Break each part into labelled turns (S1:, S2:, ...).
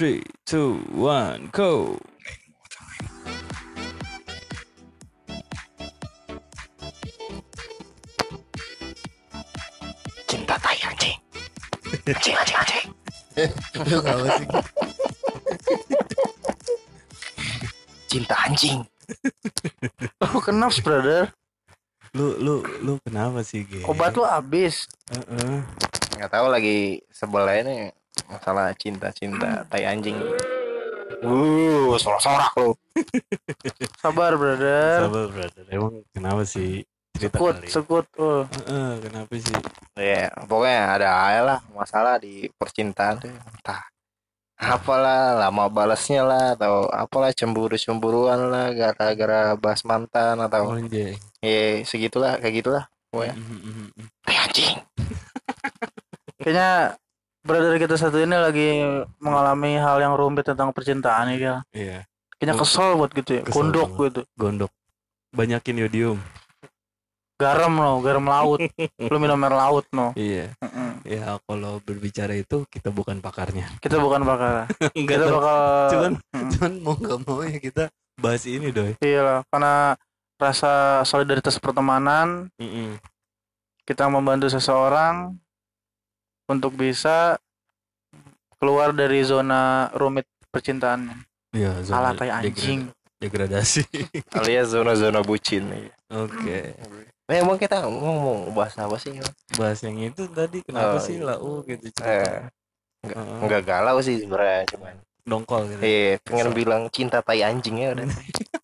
S1: Three, two, one, go.
S2: Cinta tai anjing. Anjing anjing anjing.
S1: Lu apa sih?
S2: Cinta anjing.
S3: Oh kenapa brother?
S1: Lu lu lu kenapa sih, Ge?
S3: Obat lu habis.
S1: Heeh.
S2: Nggak tahu lagi sebelah ini masalah cinta-cinta tai anjing. Uh, sorak-sorak lu.
S3: Sabar brother.
S1: Sabar, brother. Emang kenapa sih? Cerita
S3: Sekut,
S1: kali.
S3: sekut. Oh.
S1: Heeh, kenapa sih?
S2: Ya, pokoknya ada aja lah masalah di percintaan tuh. Entah apalah lama balasnya lah atau apalah cemburu-cemburuan lah gara-gara bahas mantan atau
S1: Oh, anjay.
S2: ya segitulah kayak gitulah pokoknya
S1: mhm.
S2: tai anjing
S3: Kayaknya brother kita satu ini lagi mengalami hal yang rumit tentang percintaan ya.
S1: Iya,
S3: Kayaknya kesel buat gitu ya.
S1: Kesel banget.
S3: gitu.
S1: gondok. Banyakin yodium.
S3: Garam loh, garam laut. Lu minum air laut no.
S1: Iya.
S3: Mm-mm.
S1: Ya, kalau berbicara itu kita bukan pakarnya.
S3: Kita bukan.
S1: Enggak
S3: kita
S1: tahu.
S3: bakal.
S1: Cuman
S3: Mm.
S1: cuman mau nggak mau ya kita bahas ini, Doy.
S3: Iya lah, karena rasa solidaritas pertemanan
S1: Mm-mm.
S3: kita membantu seseorang untuk bisa keluar dari zona rumit percintaannya.
S1: Iya, zona
S3: tai
S1: degra-
S3: anjing.
S1: Degradasi.
S2: alias zona-zona bucin
S1: Oke.
S2: Eh, emang kita ngomong bahas apa sih
S1: Bahas yang itu tadi kenapa
S2: Oh,
S1: sih
S2: iya.
S1: lau gitu
S2: eh,
S1: cerita.
S2: nggak
S1: Heeh.
S2: nggak galau sih sebenarnya cuman
S1: Dongkol gitu.
S2: eh pengen
S1: Kesel.
S2: bilang cinta tai anjing ya udah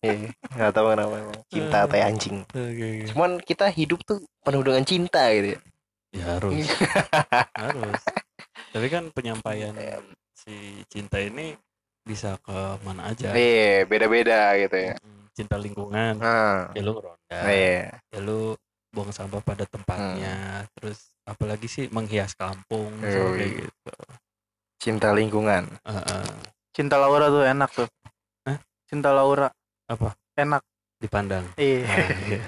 S2: eh nggak tahu kenapa emang cinta tai anjing
S1: Oke, oke.
S2: cuman kita hidup tuh penuh dengan cinta gitu ya
S1: Ya harus. harus. Tapi kan penyampaian si cinta ini bisa ke mana aja.
S2: eh beda-beda gitu ya
S1: Hmm, Cinta lingkungan.
S2: nah
S1: Ya lu ngeronda.
S2: eh
S1: Ya lu buang sampah pada tempatnya. Terus apalagi sih menghias kampung
S2: Eh,
S1: so, kayak
S2: iya.
S1: gitu.
S2: cinta lingkungan
S1: Heeh.
S3: Cinta Laura tuh enak tuh.
S1: Hah?
S3: Cinta Laura
S1: Apa?
S3: enak.
S1: Dipandang.
S3: Iya.
S1: Ah, iya.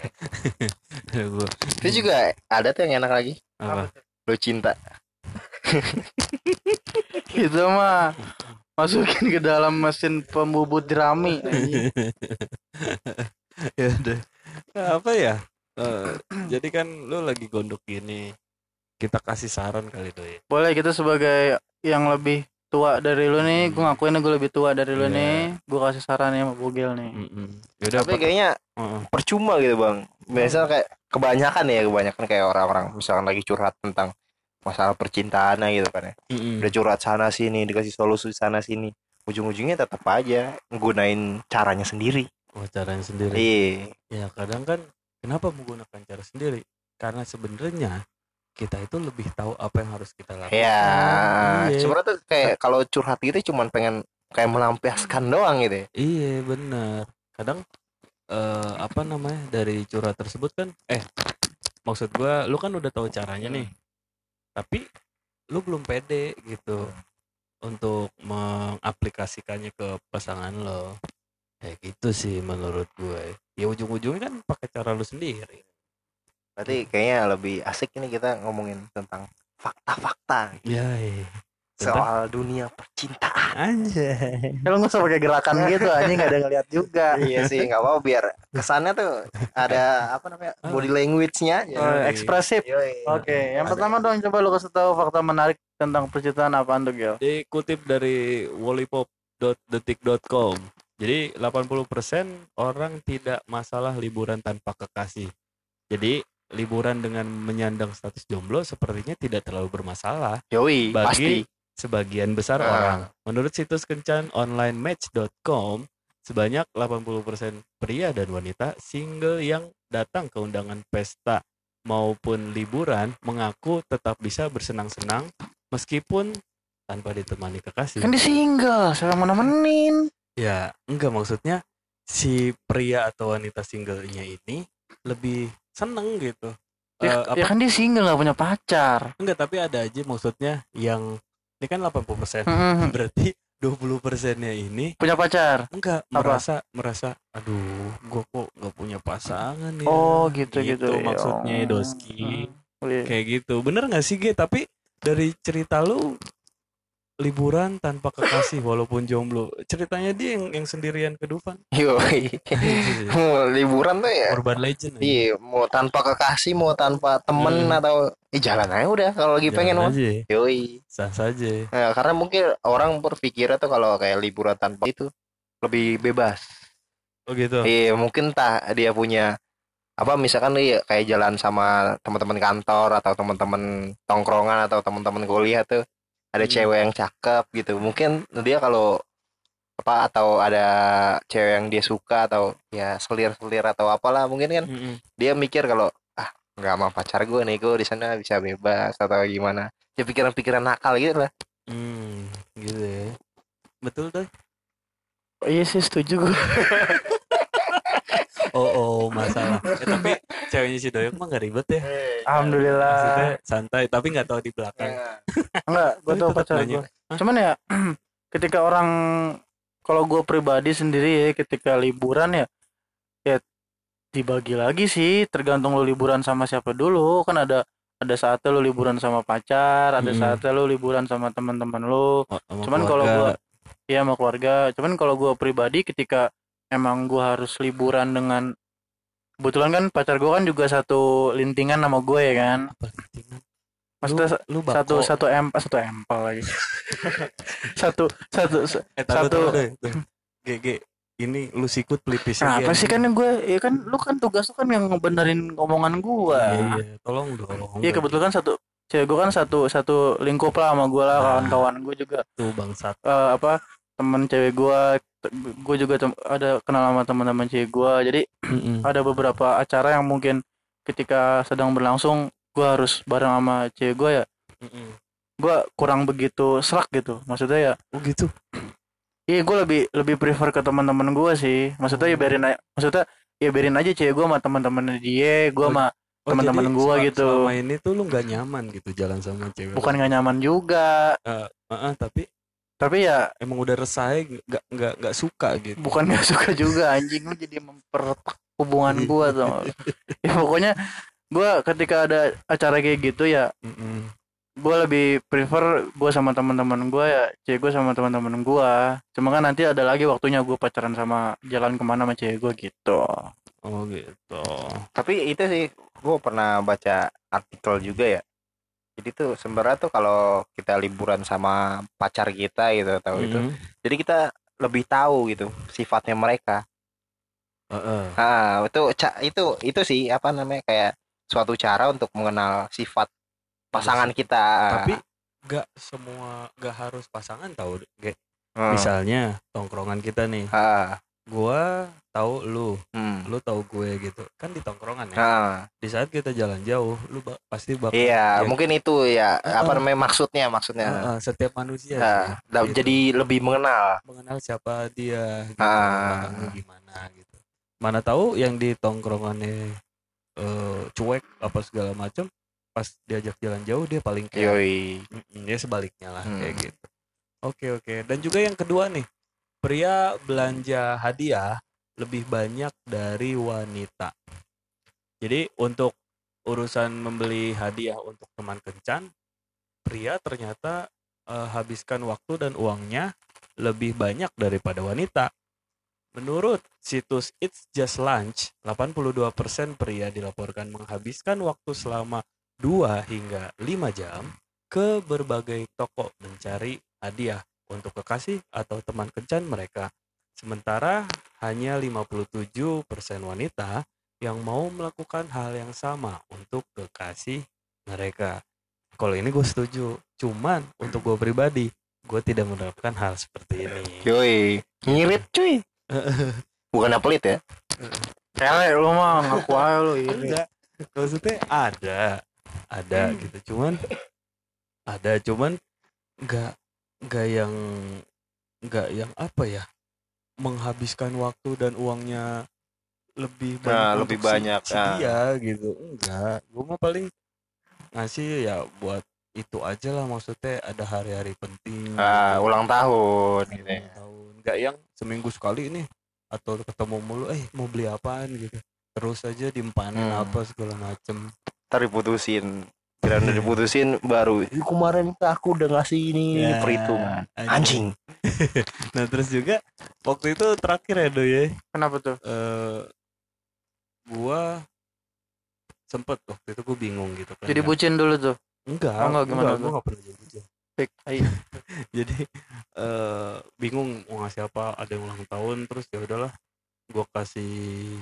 S1: Gua-
S2: itu juga ada tuh yang enak lagi
S1: apa?
S2: lo cinta
S3: Itu mah masukin ke dalam mesin pembubut jerami.
S1: ya udah Nah, apa ya Eh, jadi kan lu lagi gondok gini kita kasih saran kali doi
S3: Boleh kita sebagai yang lebih tua dari lu nih, gue ngakuin gue lebih tua dari lu
S1: Iya.
S3: nih, gue kasih saran ya sama Bugil nih.
S1: Mm-mm. Yaudah,
S2: tapi kayaknya
S1: Heeh.
S2: percuma gitu bang biasanya kayak kebanyakan ya kebanyakan kayak orang-orang misalkan lagi curhat tentang masalah percintaan gitu kan ya
S1: Mm-mm.
S2: udah curhat sana sini dikasih solusi sana sini ujung-ujungnya tetap aja nggunain caranya sendiri
S1: Oh, caranya sendiri
S2: iya
S1: ya kadang kan kenapa menggunakan cara sendiri karena sebenarnya kita itu lebih tahu apa yang harus kita lakukan
S2: ya
S1: Iya.
S2: sebenarnya tuh kayak kalau curhat gitu cuman pengen kayak melampiaskan doang gitu ya
S1: Iya benar. Kadang eh, apa namanya dari curhat tersebut kan, eh maksud gua, lu kan udah tahu caranya nih, tapi lu belum pede gitu untuk mengaplikasikannya ke pasangan lo. Kayak gitu sih menurut gue. Ya ujung-ujungnya kan pakai cara lu sendiri.
S2: Berarti kayaknya lebih asik ini kita ngomongin tentang fakta-fakta
S1: Ya, iya.
S2: soal dunia percintaan
S1: Anjay.
S3: Kalau nggak usah pakai gerakan gitu, anjing nggak ada ngeliat juga.
S2: iya sih nggak apa biar kesannya tuh ada apa namanya body language-nya aja.
S3: Oh, ekspresif.
S2: Yoi.
S3: Oke, yang
S2: Ada.
S3: pertama dong coba lu kasih tahu fakta menarik tentang percintaan apaan tuh, Gil?
S1: Dikutip dari wallipop.detik.com. Jadi 80% orang tidak masalah liburan tanpa kekasih. Jadi liburan dengan menyandang status jomblo sepertinya tidak terlalu bermasalah
S2: Yoi,
S1: bagi
S2: pasti.
S1: sebagian besar
S2: Ah.
S1: orang. Menurut situs kencan online match.com, sebanyak 80% pria dan wanita single yang datang ke undangan pesta maupun liburan mengaku tetap bisa bersenang-senang meskipun tanpa ditemani kekasih.
S3: Kan di single, siapa mau nemenin?
S1: Ya, enggak maksudnya si pria atau wanita singlenya ini lebih seneng gitu.
S3: Ya,
S1: Eh,
S3: ya
S1: apa?
S3: kan dia single nggak punya pacar.
S1: Enggak, tapi ada aja maksudnya yang ini kan 80%.
S3: Hmm,
S1: Berarti 20%-nya ini
S3: punya pacar.
S1: enggak
S3: Apa?
S1: merasa merasa aduh, gua kok nggak punya pasangan ya.
S3: Oh, gitu gitu. ya.
S1: maksudnya
S3: Oh.
S1: Doski.
S3: Oh, iya.
S1: Kayak gitu. Bener nggak sih, Ge? Tapi dari cerita lu liburan tanpa kekasih walaupun jomblo. Ceritanya dia yang yang sendirian ke Dufan.
S2: Yoi. mau liburan tuh ya
S1: Urban legend. aja.
S2: iya mau tanpa kekasih mau tanpa temen
S1: Hmm.
S2: atau eh, jalan aja udah kalau lagi pengen
S1: Jalan
S2: mah
S1: aja.
S2: yoi
S1: Sah saja.
S2: Nah, karena mungkin orang berpikirnya tuh kalau kayak liburan tanpa itu lebih bebas
S1: Oh gitu.
S2: iya mungkin tah dia punya apa misalkan dia kayak jalan sama teman-teman kantor atau teman-teman tongkrongan atau teman-teman kuliah tuh ada
S1: Hmm.
S2: cewek yang cakep gitu mungkin dia kalau apa atau ada cewek yang dia suka atau ya selir-selir atau apalah mungkin kan
S1: Mm-mm.
S2: dia mikir kalau ah nggak sama pacar gue nih gue di sana bisa bebas atau gimana ya pikiran-pikiran nakal gitu lah
S1: Hmm, gitu ya. Betul tuh.
S3: Iya sih setuju gue.
S1: Oh, oh, masalah. Eh, tapi ceweknya si Doyok mah gak ribet ya.
S3: Alhamdulillah.
S1: Maksudnya santai, tapi nggak tahu di belakang.
S3: Enggak, gue
S1: Tapi
S3: tau pacar gue. Cuman ya ketika orang kalau gue pribadi sendiri ya ketika liburan ya ya dibagi lagi sih tergantung lu liburan sama siapa dulu kan ada ada saatnya lu liburan sama pacar ada
S1: Hmm.
S3: saatnya lu liburan sama teman-teman lu
S1: Oh, sama
S3: cuman kalau gua ya sama keluarga cuman kalau gua pribadi ketika emang gua harus liburan dengan kebetulan kan pacar gua kan juga satu lintingan sama gue ya kan?
S1: Apa
S3: maksudnya
S1: lu
S3: satu
S1: bako.
S3: satu em satu empal lagi. Satu satu
S1: eh, taruh,
S3: satu
S1: taruh. GG ini lu sikut pelipis
S3: Nah, apa sih? kan gue ya kan lu kan tugas lu kan yang ngebenerin omongan gua.
S1: Iya, iya. tolong dong
S3: Iya kebetulan satu cewek gue kan satu satu lingkup lah sama gue lah
S1: Nah.
S3: kawan-kawan gue juga.
S1: Tuh bangsat.
S3: Eh, apa temen cewek gue gue juga ada kenal sama teman-teman cewek gue jadi
S1: Mm-mm.
S3: ada beberapa acara yang mungkin ketika sedang berlangsung gue harus bareng sama cewek gue ya
S1: Mm-mm.
S3: gue kurang begitu serak gitu maksudnya ya
S1: oh gitu
S3: iya gue lebih lebih prefer ke teman-teman gue sih maksudnya ya
S1: Oh.
S3: biarin aja maksudnya ya biarin aja cewek gue sama teman-teman dia gue
S1: Oh,
S3: sama
S1: Oh,
S3: Teman-teman gua
S1: sel-
S3: gitu.
S1: selama ini tuh lu nggak nyaman gitu jalan sama cewek
S3: bukan gak nyaman juga
S1: Heeh, tapi
S3: tapi ya
S1: emang udah resah nggak nggak nggak suka gitu.
S3: bukan gak suka juga anjing. Lu jadi mempertak hubungan gua tuh ya pokoknya gua ketika ada acara kayak gitu ya
S1: Mm-mm.
S3: gua lebih prefer gua sama teman-teman gua ya cewek gua sama teman-teman gua. Cuma kan nanti ada lagi waktunya gua pacaran sama jalan ke mana sama cewek gua gitu.
S1: Oh gitu.
S2: Tapi itu sih gue pernah baca artikel juga ya jadi tuh sebenarnya tuh kalau kita liburan sama pacar kita gitu atau itu
S1: Mm-mm.
S2: jadi kita lebih tahu gitu sifatnya mereka
S1: Heeh.
S2: nah itu itu itu sih apa namanya kayak suatu cara untuk mengenal sifat pasangan kita
S1: tapi nggak semua nggak harus pasangan tahu Ge.
S2: Hmm.
S1: misalnya tongkrongan kita nih
S2: Ah,
S1: gua tahu lu
S2: hmm.
S1: lu tahu gue gitu kan di tongkrongan ya
S2: Ah,
S1: di saat kita jalan jauh lu ba- pasti bakal
S2: iya
S1: ya,
S2: mungkin itu ya apa
S1: Ah.
S2: namanya maksudnya maksudnya
S1: Heeh, setiap manusia sih,
S2: da-
S1: gitu.
S2: jadi lebih mengenal
S1: mengenal siapa dia gitu,
S2: Ah.
S1: belakangnya gimana gitu mana tahu yang di tongkrongannya eh, cuek apa segala macam pas diajak jalan jauh dia paling kayak
S2: yoi
S1: Mm-mm, ya sebaliknya lah
S2: Hmm.
S1: kayak gitu oke oke dan juga yang kedua nih pria belanja hadiah lebih banyak dari wanita. Jadi untuk urusan membeli hadiah untuk teman kencan pria ternyata eh, habiskan waktu dan uangnya lebih banyak daripada wanita. Menurut situs It's Just Lunch, 82% pria dilaporkan menghabiskan waktu selama 2 hingga 5 jam ke berbagai toko mencari hadiah untuk kekasih atau teman kencan mereka. Sementara hanya 57% wanita yang mau melakukan hal yang sama untuk kekasih mereka. Kalau ini gue setuju. Cuman untuk gue pribadi, gue tidak menerapkan hal seperti ini.
S2: yoi ngirit cuy bukan pelit ya
S3: Kele lu mah ngaku aja lu ini
S1: enggak maksudnya ada ada gitu cuman ada cuman enggak enggak yang enggak yang apa ya menghabiskan waktu dan uangnya lebih banyak
S2: Nah, lebih
S1: si-
S2: banyak,
S1: si
S2: ah.
S1: dia gitu enggak gue mah paling ngasih ya buat itu aja lah maksudnya ada hari-hari penting
S2: ah,
S1: gitu.
S2: ulang tahun
S1: Ulang
S2: gitu ya.
S1: tahun enggak yang seminggu sekali nih atau ketemu mulu eh mau beli apaan gitu terus aja diempanin
S2: Hmm.
S1: apa segala macem
S2: ntar diputusin kira udah diputusin baru "Ih, kemarin aku udah ngasih ini
S1: Ya,
S2: perhitungan
S1: anjing.
S2: anjing
S1: Nah terus juga waktu itu terakhir ya do ya
S3: Kenapa tuh?
S1: eh gua sempet waktu itu gue bingung gitu kan
S3: Jadi
S1: ya.
S3: bucin dulu tuh.
S1: enggak
S3: Oh, enggak, gimana
S1: gue
S3: tuh?
S1: gak pernah jadi bucin jadi eh bingung mau ngasih apa ada yang ulang tahun terus ya udahlah gua kasih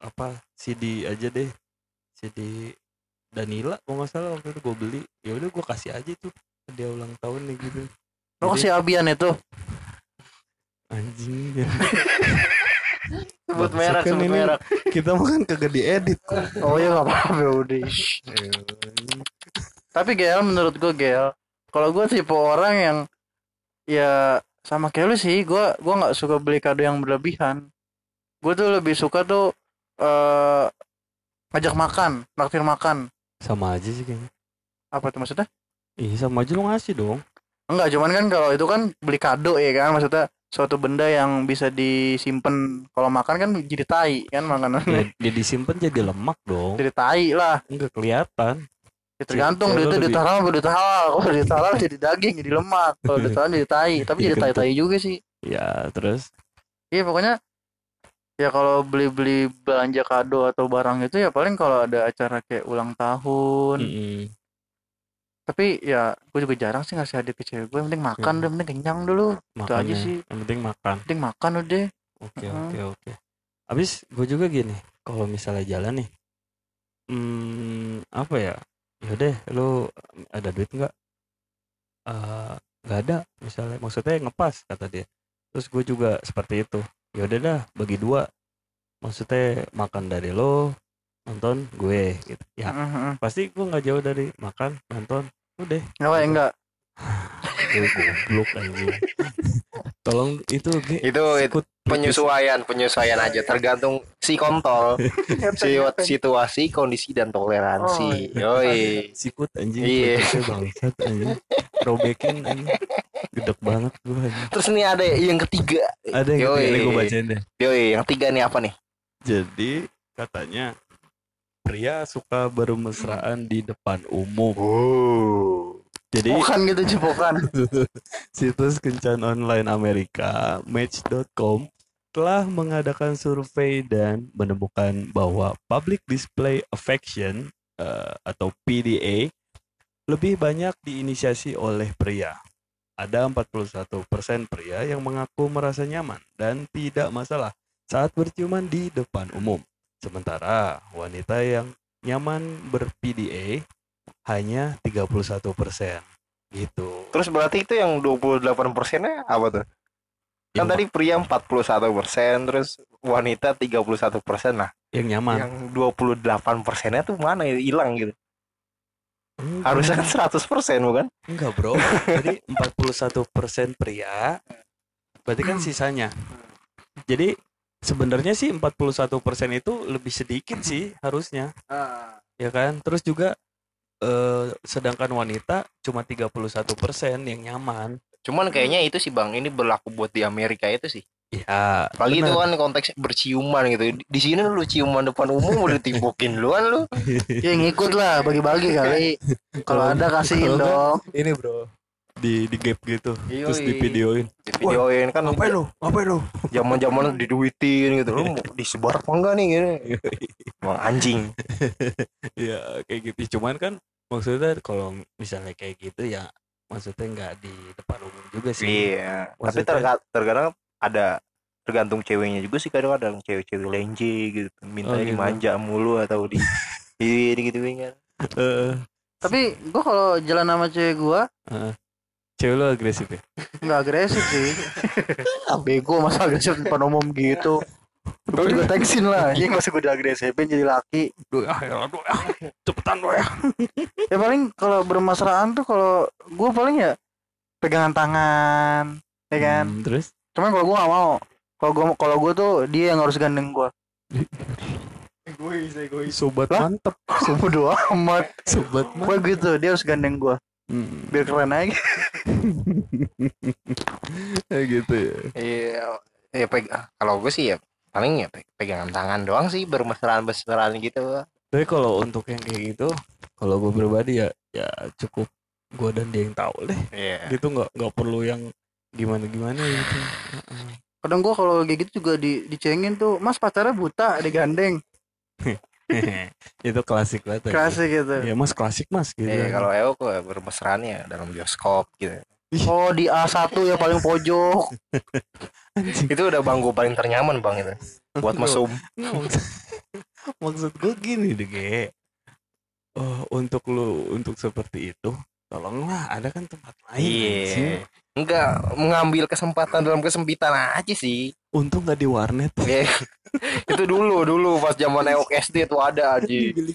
S1: apa CD aja deh CD Danila kalau nggak salah waktu itu gue beli ya udah gue kasih aja tuh dia ulang tahun nih gitu
S3: Lo
S1: Jadi,
S3: kasih Abian itu.
S1: anjing
S2: sebut
S1: Bangsat
S2: merek
S1: kan
S2: sebut merek
S1: kita mah kan kagak diedit kok
S3: Oh iya gak apa-apa ya udah. Tapi Gel menurut gue Gel, kalau gue tipe orang yang ya sama kayak lu sih, gue gua nggak suka beli kado yang berlebihan. Gue tuh lebih suka tuh eh ngajak makan, naktir makan.
S1: Sama aja sih kayaknya.
S3: Apa tuh maksudnya?
S1: iya sama aja lu ngasih dong.
S3: Enggak, cuman kan kalau itu kan beli kado ya kan, maksudnya suatu benda yang bisa disimpan. Kalau makan kan jadi tai kan
S1: ya,
S3: makanannya
S1: dia disimpan jadi lemak dong.
S3: Jadi tai lah.
S1: Enggak kelihatan.
S3: Ya, tergantung
S1: Cewek
S3: duitnya
S1: lebih-
S3: duit halal apa duit halal. Kalau duit halal jadi daging jadi lemak. Kalau duit halal jadi tai. Tapi
S1: Jadi
S3: jadi tai tai juga sih.
S1: Ya terus?
S3: Iya pokoknya ya kalau beli beli belanja kado atau barang itu ya paling kalau ada acara kayak ulang tahun
S1: mm-mm.
S3: tapi ya gue juga jarang sih ngasih hadiah ke cewek gue yang penting makan
S1: Iya.
S3: deh yang penting kenyang dulu Itu aja sih.
S1: yang penting makan
S3: penting makan udah
S1: Oke oke oke. Abis gue juga gini, kalau misalnya jalan nih, hmm, apa ya? Yaudah, lu ada duit nggak? Eh, nggak ada, misalnya. Maksudnya ngepas kata dia. Terus gue juga seperti itu. Yaudah dah, bagi dua. Maksudnya makan dari lo, nonton gue gitu. Ya
S3: Heeh.
S1: pasti gue nggak jauh dari makan, nonton. Udah,
S3: nggak enggak
S1: gue goblok aja. Tolong itu
S2: itu itu penyesuaian penyesuaian aja. Tergantung si kontol si situasi kondisi dan toleransi. Yoi.
S1: Sikut anjing.
S2: Iya.
S1: Bangsat anjing. Robekin anjing. Gedek banget gue
S2: terus nih ada yang ketiga.
S1: Ada yang
S2: Yoi.
S1: ketiga gue bacain deh.
S2: Yoi yang tiga nih apa nih?
S1: Jadi katanya pria suka bermesraan di depan umum jadi
S3: bukan gitu cipokan
S1: situs kencan online Amerika Match.com telah mengadakan survei dan menemukan bahwa public display affection eh, atau PDA lebih banyak diinisiasi oleh pria. Ada 41% pria yang mengaku merasa nyaman dan tidak masalah saat berciuman di depan umum. Sementara wanita yang nyaman ber-PDA hanya 31%. Gitu.
S2: terus berarti itu yang 28 persennya apa tuh kan
S1: Yang
S2: tadi pria 41 persen terus wanita 31 persen nah
S1: yang nyaman.
S2: yang 28 persennya tuh mana ya hilang gitu
S1: Enggak.
S2: harusnya kan 100 persen bukan
S1: Enggak bro Jadi 41% pria Berarti kan sisanya Jadi sebenarnya sih 41% itu lebih sedikit sih harusnya Ya kan Terus juga eh, Sedangkan wanita cuma 31% yang nyaman
S2: cuman kayaknya itu sih bang ini berlaku buat di Amerika itu sih
S1: Ya
S2: Apalagi itu
S1: benar.
S2: kan konteksnya berciuman gitu. Di sini lu ciuman depan umum udah ditimpukin duluan lu.
S3: ya ngikut lah bagi-bagi kali kalau ada kasihin dong
S1: Ini bro Di, di gap gitu Terus
S2: Yoi.
S1: di videoin
S2: Di videoin kan
S1: Ngapain lu? Ngapain lu?
S2: zaman-zaman diduitin gitu. Lu disebar apa enggak nih gitu. Emang anjing.
S1: ya kayak gitu cuman kan maksudnya kalau misalnya kayak gitu ya maksudnya nggak di depan umum juga sih.
S2: Iya. Tapi
S1: Maksudnya-
S2: terga- terkadang ada tergantung ceweknya juga sih kadang-kadang cewek-cewek lenje gitu minta
S1: Oh, gitu.
S2: dimanja mulu atau di di gitu kan.
S3: Tapi gua kalau jalan sama cewek gua
S1: cewek lu agresif ya?
S3: Nggak agresif sih. Bego masa agresif di depan umum gitu Terus gue teksin lah. Ini masa gue udah agresifin jadi laki.
S1: Duh, ya, ya, duh, ya. cepetan lo ya.
S3: Ya paling kalau bermesraan tuh kalau Gue paling ya Pegangan tangan Ya kan?
S1: Hmm, terus?
S3: Cuman kalau gue gak mau. Kalau gue kalau gue tuh Dia yang harus gandeng gue Egois egois.
S1: Sobat
S3: Lah?
S1: mantep.
S3: Bodo amat.
S1: Sobat mantep.
S3: Gue gitu Dia harus gandeng gue
S1: Hmm,
S3: Biar keren aja.
S1: Kayak gitu ya.
S2: Iya ya peg kalau gue sih ya paling ya pe- pegangan tangan doang sih bermesraan mesraan gitu.
S1: Tapi kalau untuk yang kayak gitu kalau gue pribadi ya ya cukup gue dan dia yang tahu deh.
S2: Iya.
S1: gitu nggak nggak perlu yang gimana gimana gitu Heeh.
S3: kadang gua kalau kayak gitu juga di dicengin tuh mas pacarnya buta digandeng
S1: itu klasik banget aja.
S3: klasik gitu.
S1: Ya mas klasik mas gitu
S2: Iya, kalau Eo kok bermesraan ya dalam bioskop gitu.
S3: oh di A1 yang paling pojok
S1: Anjing.
S2: Itu udah bangku paling ternyaman bang itu. Buat mesum.
S1: Maksud, gue gini deh Ge. Oh, untuk lu untuk seperti itu tolonglah ada kan tempat lain.
S2: Iya. Enggak mengambil kesempatan dalam kesempitan aja sih.
S1: untung nggak di warnet
S2: Iya. itu dulu dulu pas zaman Eok SD tuh ada aja.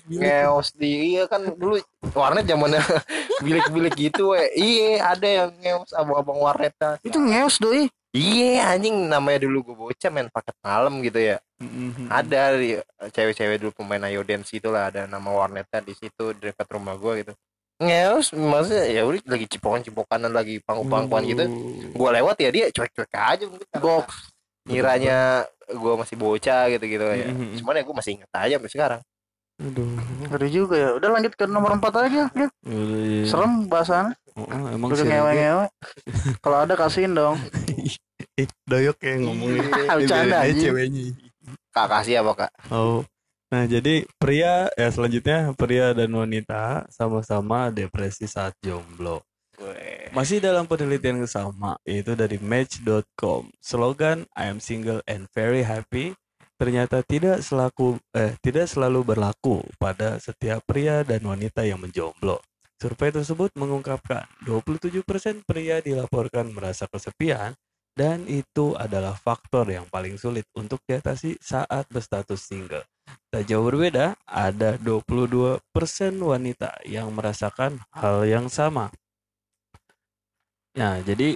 S2: Ngeos di iya kan dulu warnet zamannya bilik-bilik gitu we. Iya ada yang ngeos abang-abang warnet
S3: itu ngeos doi
S2: Iya anjing namanya dulu gue bocah main paket malam gitu ya.
S1: Mhm.
S2: Ada di- cewek-cewek dulu pemain ayo dance itu lah ada nama warnetnya di situ dekat rumah gue gitu. Ngeos maksudnya ya udah lagi cipokan-cipokanan lagi pangku-pangkuan gitu. Gue lewat ya dia cuek-cuek aja mungkin.
S3: box
S2: Ngiranya gue masih bocah gitu-gitu ya.
S1: Mhm.
S2: Cuman ya gue masih inget aja sampai sekarang.
S1: Aduh.
S3: ngeri juga ya udah lanjut ke nomor 4 aja ya.
S1: Udah, iya.
S3: serem bahasannya
S1: Oh, emang sih
S3: ngewe-ngewe kalau ada kasihin dong
S1: Eh, doyok ya ngomongin
S3: Bercanda,
S1: ceweknya.
S2: Kak kasih apa kak?
S1: Oh. Nah, jadi pria ya selanjutnya pria dan wanita sama-sama depresi saat jomblo. Masih dalam penelitian yang sama, yaitu dari match.com. Slogan I am single and very happy ternyata tidak selaku eh tidak selalu berlaku pada setiap pria dan wanita yang menjomblo. Survei tersebut mengungkapkan 27% pria dilaporkan merasa kesepian dan itu adalah faktor yang paling sulit untuk diatasi saat berstatus single. Tak jauh berbeda, ada 22% wanita yang merasakan hal yang sama. Nah, jadi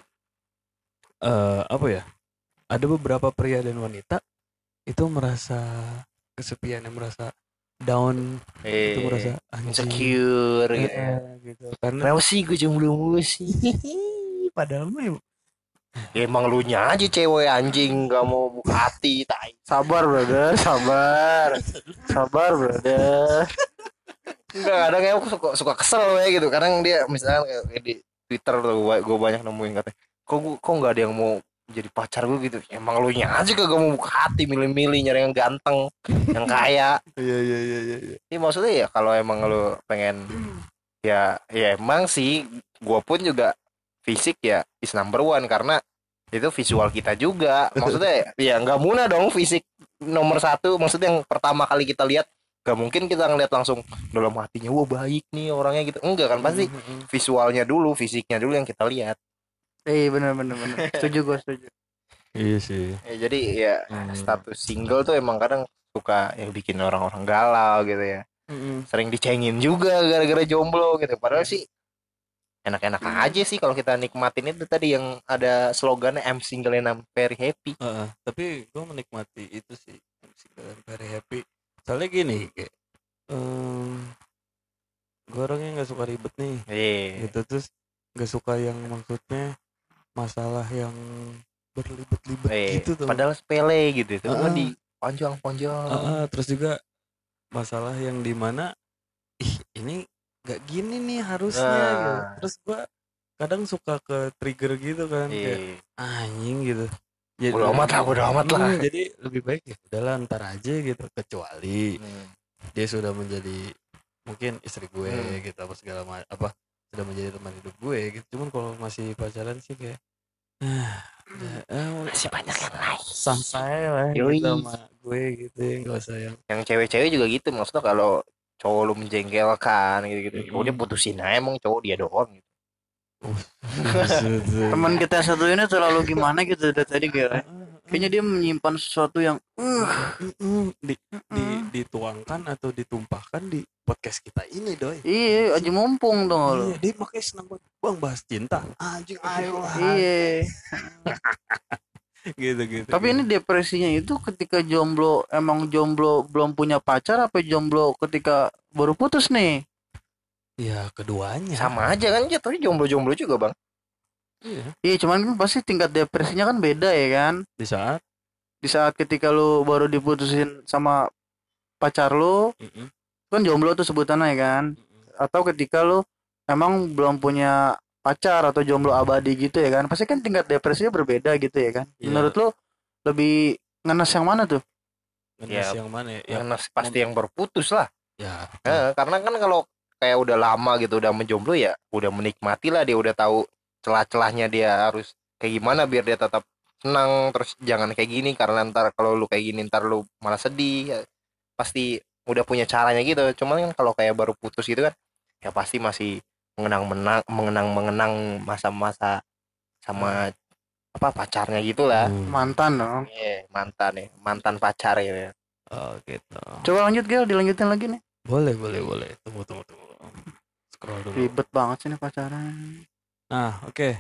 S1: eh apa ya? Ada beberapa pria dan wanita itu merasa kesepian, yang merasa down, itu
S2: Eh,
S1: merasa anjing.
S2: insecure gitu.
S1: eh, gitu. Karena
S2: Kenapa sih gue jomblo mulu sih?
S1: padahal mah ya-
S2: Ya, emang lu nya aja cewek anjing gak mau buka hati tai.
S3: sabar brother sabar sabar brother
S2: Enggak kadang ya aku suka, suka kesel ya gitu. Kadang dia misalkan kayak kayak di Twitter tuh gue, gue banyak nemuin katanya. Kok gue kok nggak ada yang mau jadi pacar gue gitu. Emang lu nya aja kagak mau buka hati milih-milih nyari yang ganteng, yang kaya.
S1: Iya iya iya iya. iya.
S2: Ini maksudnya ya kalau emang lu pengen ya ya emang sih gue pun juga fisik ya is number one karena itu visual kita juga maksudnya ya nggak muna dong fisik nomor satu maksudnya yang pertama kali kita lihat gak mungkin kita ngeliat langsung dalam hatinya wah baik nih orangnya gitu enggak kan pasti visualnya dulu fisiknya dulu yang kita lihat
S3: eh bener bener bener setuju gue setuju.
S1: Iya sih.
S2: ya, jadi ya
S1: Hmm.
S2: status single tuh emang kadang suka yang bikin orang-orang galau gitu ya. Sering dicengin juga gara-gara jomblo gitu. Padahal sih enak-enak aja sih kalau kita nikmatin itu tadi yang ada slogannya I'm single and I'm very happy.
S1: Heeh, tapi gue menikmati itu sih single and very happy. Soalnya gini kayak gue orangnya nggak suka ribet nih.
S2: Iya.
S1: Gitu terus nggak suka yang maksudnya masalah yang berlibet-libet
S2: Eh,
S1: gitu tuh
S2: padahal sepele gitu itu
S1: Heeh.
S2: di ponjol-ponjol
S1: Heeh, terus juga masalah yang di mana ih ini nggak gini nih harusnya
S2: Nah.
S1: gitu. terus gue kadang suka ke trigger gitu kan kayak
S2: Iya.
S1: anjing gitu Jadi-
S2: Bodo amat lah, bodo amat lah.
S1: Hmm, jadi lebih baik ya udahlah ntar aja gitu kecuali
S2: Hmm.
S1: dia sudah menjadi mungkin istri gue
S2: Hmm.
S1: gitu apa segala macam apa sudah menjadi teman hidup gue gitu. Cuman kalau masih pacaran sih kayak ah, udah, ah,
S2: masih banyak yang lain.
S1: Santai lah
S2: Yoi.
S1: gitu sama gue gitu ya nggak usah yang
S2: yang cewek-cewek juga gitu maksudnya kalau cowok lu menjengkelkan gitu-gitu. Udah putusin aja emang cowok dia doang gitu.
S3: teman kita satu ini terlalu gimana gitu dari tadi kayak kayaknya dia menyimpan sesuatu yang uh
S1: Mm-mm. di, di, dituangkan atau ditumpahkan di podcast kita ini doi.
S3: Iya aja mumpung dong lo
S1: Iya, dia makanya senang banget bang bahas cinta. Anjing ayo
S3: iya.
S1: Gitu gitu
S3: tapi ini depresinya itu ketika jomblo emang jomblo belum punya pacar apa jomblo ketika baru putus nih?
S1: Ya keduanya.
S2: Sama aja kan jatuhnya jomblo-jomblo juga bang
S1: iya.
S3: Iya cuman kan pasti tingkat depresinya kan beda ya kan?
S1: Di saat?
S3: Di saat ketika lu baru diputusin sama pacar lu
S1: Mm-mm.
S3: kan jomblo tuh sebutannya ya kan? Atau ketika lu emang belum punya pacar atau jomblo abadi gitu ya kan? Pasti kan tingkat depresinya berbeda gitu ya kan?
S1: Iya.
S3: menurut lu lebih ngenes yang mana tuh?
S1: Ngenes
S2: Ya,
S1: yang mana ya? Ya,
S2: Karena pasti yang berputus lah.
S1: Ya.
S2: Eh, karena kan kalau kayak udah lama gitu udah menjomblo ya udah menikmati lah dia udah tahu celah-celahnya dia harus kayak gimana biar dia tetap senang terus jangan kayak gini karena ntar kalau lu kayak gini ntar lu malah sedih ya, pasti udah punya caranya gitu cuman kan kalau kayak baru putus gitu kan ya pasti masih mengenang menang mengenang mengenang masa-masa sama apa pacarnya gitulah
S1: Hmm.
S3: mantan dong
S2: Iya, mantan ya mantan pacar ya
S1: Oh gitu.
S3: coba lanjut Gil dilanjutin lagi nih
S1: Boleh, boleh, boleh. Tunggu, tunggu, tunggu. Scroll dulu.
S3: ribet banget sih nih pacaran
S1: Nah, oke.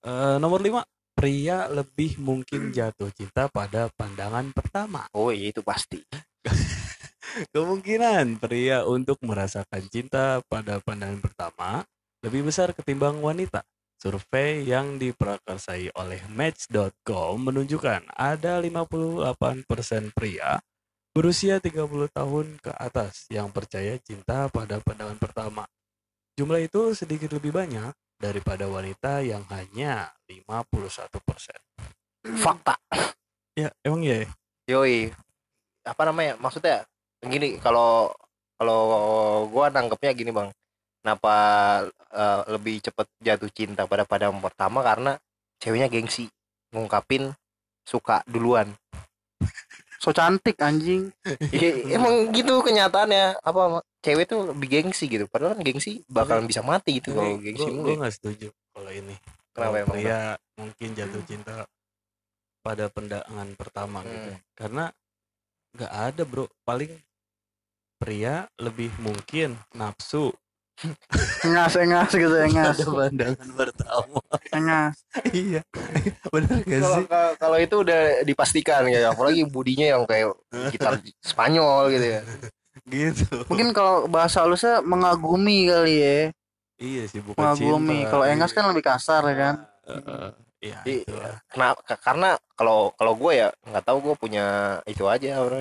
S1: Eh, nomor 5. Pria lebih mungkin jatuh cinta pada pandangan pertama.
S2: oh iya itu pasti
S1: Kemungkinan pria untuk merasakan cinta pada pandangan pertama lebih besar ketimbang wanita. Survei yang diprakarsai oleh Match.com menunjukkan ada 58% pria berusia 30 tahun ke atas yang percaya cinta pada pandangan pertama. Jumlah itu sedikit lebih banyak daripada wanita yang hanya 51%.
S2: fakta
S1: Ya, emang ya?
S2: Yoi, apa namanya? Maksudnya gini, kalau kalau gua nangkepnya gini bang, kenapa eh, lebih cepet jatuh cinta pada pada pertama karena ceweknya gengsi ngungkapin suka duluan.
S3: So cantik anjing
S2: Iya, Emang gitu kenyataannya apa cewek tuh lebih gengsi gitu. Padahal kan gengsi bakalan bisa mati gitu kalau gengsi
S1: gue
S2: mulu. ya.
S1: nggak setuju kalau ini
S2: Kenapa
S1: kalau
S2: emang,
S1: pria mungkin jatuh cinta pada pandangan pertama gitu
S2: Hmm.
S1: karena nggak ada bro paling pria lebih mungkin nafsu
S3: ngas ngas gitu ya ngas
S1: pada pandangan pertama
S3: ngas
S1: iya bener gak sih
S2: kalau- kalau itu udah dipastikan ya, apalagi budinya yang kayak gitar Spanyol gitu ya.
S1: gitu
S3: mungkin kalau bahasa halusnya mengagumi kali ya
S1: iya sih bukan
S3: mengagumi kalau engas kan lebih kasar ya kan
S1: Heeh. iya
S2: Iya. Kenapa? Karena kalau kalau gue ya nggak tahu gue punya itu aja bro.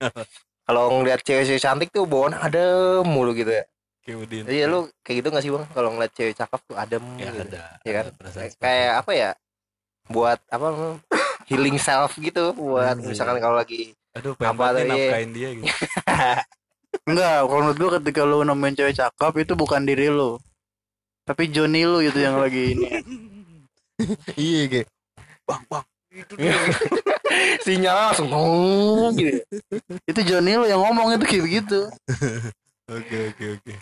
S2: kalau ngeliat cewek-cewek cantik tuh bawaan ada mulu gitu ya.
S1: Kayak Udin.
S2: Iya lu kayak gitu gak sih bang? Kalau ngeliat cewek cakep tuh adem
S1: ya
S2: gitu.
S1: ada
S2: Iya kan?
S1: ada
S2: Kayak, apa ya? Buat apa? healing self gitu buat
S1: Hmm,
S2: misalkan
S1: iya.
S2: kalau lagi
S1: itu. aduh pengen
S2: apa tuh,
S1: nafkain dia gitu
S3: enggak kalau menurut gua ketika lu nemuin cewek cakep itu bukan diri lu tapi Johnny lu itu yang lagi ini
S2: iya gitu.
S1: bang bang
S2: Sinyal langsung ngomong gitu.
S3: itu Johnny lu yang ngomong itu kayak begitu
S1: oke oke oke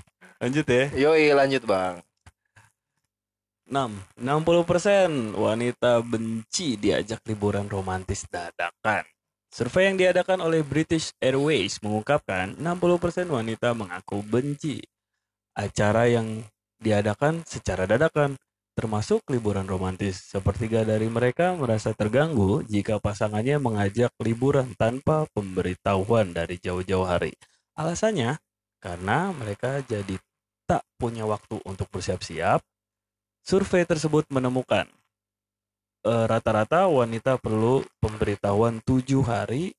S1: lanjut ya
S2: Yoi lanjut bang.
S1: 6. 60% wanita benci diajak liburan romantis dadakan. Survei yang diadakan oleh British Airways mengungkapkan 60% wanita mengaku benci acara yang diadakan secara dadakan, termasuk liburan romantis. Sepertiga dari mereka merasa terganggu jika pasangannya mengajak liburan tanpa pemberitahuan dari jauh-jauh hari. Alasannya karena mereka jadi tak punya waktu untuk bersiap-siap Survei tersebut menemukan eh, rata-rata wanita perlu pemberitahuan 7 hari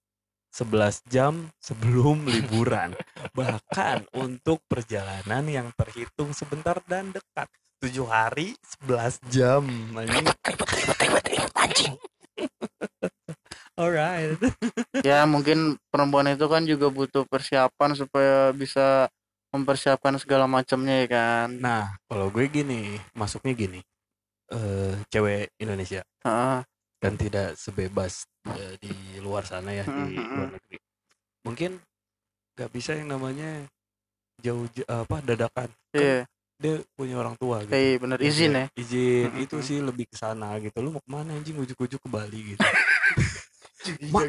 S1: 11 jam sebelum liburan. Bahkan untuk perjalanan yang terhitung sebentar dan dekat. 7 hari 11 jam. Anjing. Alright.
S3: ya mungkin perempuan itu kan juga butuh persiapan supaya bisa mempersiapkan segala macamnya ya kan?
S1: Nah, kalau gue gini, masuknya gini. eh cewek Indonesia.
S3: Heeh.
S1: dan tidak sebebas eh, di luar sana ya di
S3: Mhm.
S1: luar negeri. Mungkin nggak bisa yang namanya jauh apa dadakan.
S3: Iya.
S1: dia punya orang tua gitu.
S3: Iya bener. Izin ya?
S1: izin.
S3: Mhm.
S1: itu sih lebih ke sana gitu. Lu mau ke mana anjing? Ujuk-ujuk ke Bali gitu. Mak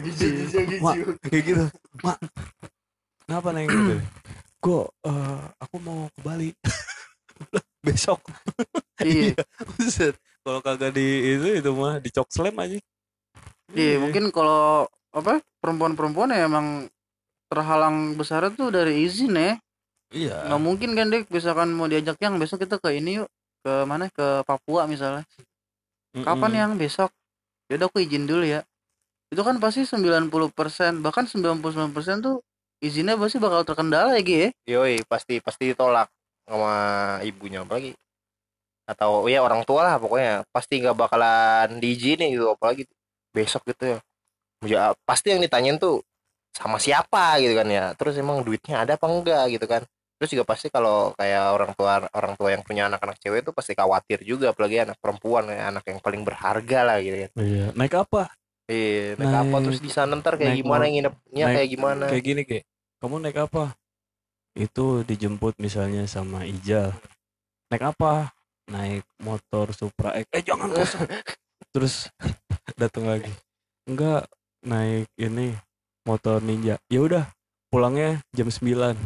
S1: mak kayak gitu. Mak kenapa neng gitu gue eh, aku mau ke Bali. Besok.
S3: Iya.
S1: Buset. kalau kagak di itu itu mah dicok slam aja.
S3: Iya mungkin kalau apa perempuan-perempuan ya emang terhalang besar tuh dari izin ya.
S1: Iya.
S3: Nggak mungkin kan dek misalkan mau diajak yang besok kita ke ini yuk. Ke mana? Ke Papua misalnya. Kapan
S1: Mm-mm.
S3: yang? Besok. Yaudah aku izin dulu ya. Itu kan pasti 90% bahkan 99% tuh izinnya pasti bakal terkendala ya Gi ya?
S2: Yoi pasti pasti ditolak sama ibunya apalagi. Atau ya orang tua lah pokoknya. Pasti nggak bakalan diizinin gitu apalagi besok gitu ya. Ya pasti yang ditanyain tuh sama siapa gitu kan ya. Terus emang duitnya ada apa enggak gitu kan. Terus juga pasti kalau kayak orang tua orang tua yang punya anak-anak cewek tuh pasti khawatir juga apalagi anak perempuan ya, anak yang paling berharga lah gitu kan
S1: Iya. Naik apa?
S2: iya naik apa?
S1: Naik-
S2: terus di sana ntar kayak
S1: naik
S2: gimana nginepnya
S1: naik-
S2: kayak gimana?
S1: Kayak gini kayak kamu naik apa? Itu dijemput misalnya sama Ijal. Naik apa? Naik motor Supra X. Eh jangan kosong. Terus datang lagi. Enggak naik ini motor Ninja. Ya udah pulangnya jam 9.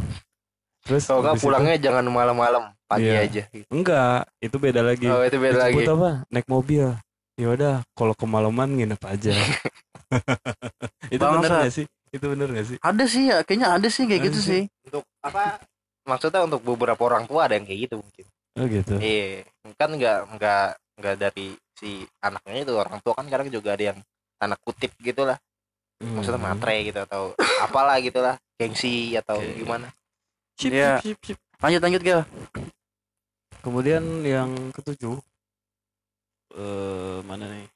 S1: Terus
S2: kalau nggak
S1: habis itu-
S2: pulangnya jangan malam-malam pagi
S1: Iya.
S2: aja
S1: enggak, itu beda lagi.
S2: oh itu beda lagi
S1: apa? Naik mobil. Ya udah, kalau kemalaman nginep aja. itu bener gak sih? Itu bener gak sih?
S3: ada sih ya kayaknya ada sih kayak gitu
S1: Ada
S3: sih
S2: untuk apa maksudnya untuk beberapa orang tua ada yang kayak gitu mungkin
S1: Oh gitu.
S2: iya kan nggak nggak nggak dari si anaknya itu orang tua kan kadang juga ada yang tanda kutip gitu lah maksudnya
S1: Hmm.
S2: matre gitu atau apalah gitu lah gengsi atau
S1: Oke.
S2: gimana
S1: Sip,
S3: Iya.
S1: sip, sip, sip.
S3: lanjut lanjut Gil
S1: Kemudian yang ketujuh eh mana nih?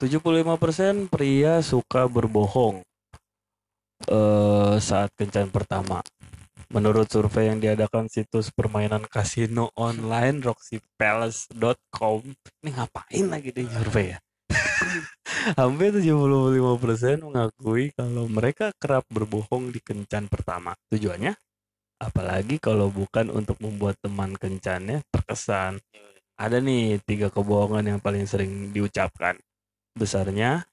S1: 75% pria suka berbohong eh saat kencan pertama. Menurut survei yang diadakan situs permainan kasino online roxypalace.com. Ini ngapain lagi di survei ya? Hampir 75% mengakui kalau mereka kerap berbohong di kencan pertama. Tujuannya apalagi kalau bukan untuk membuat teman kencannya terkesan. Ada nih tiga kebohongan yang paling sering diucapkan. Besarnya,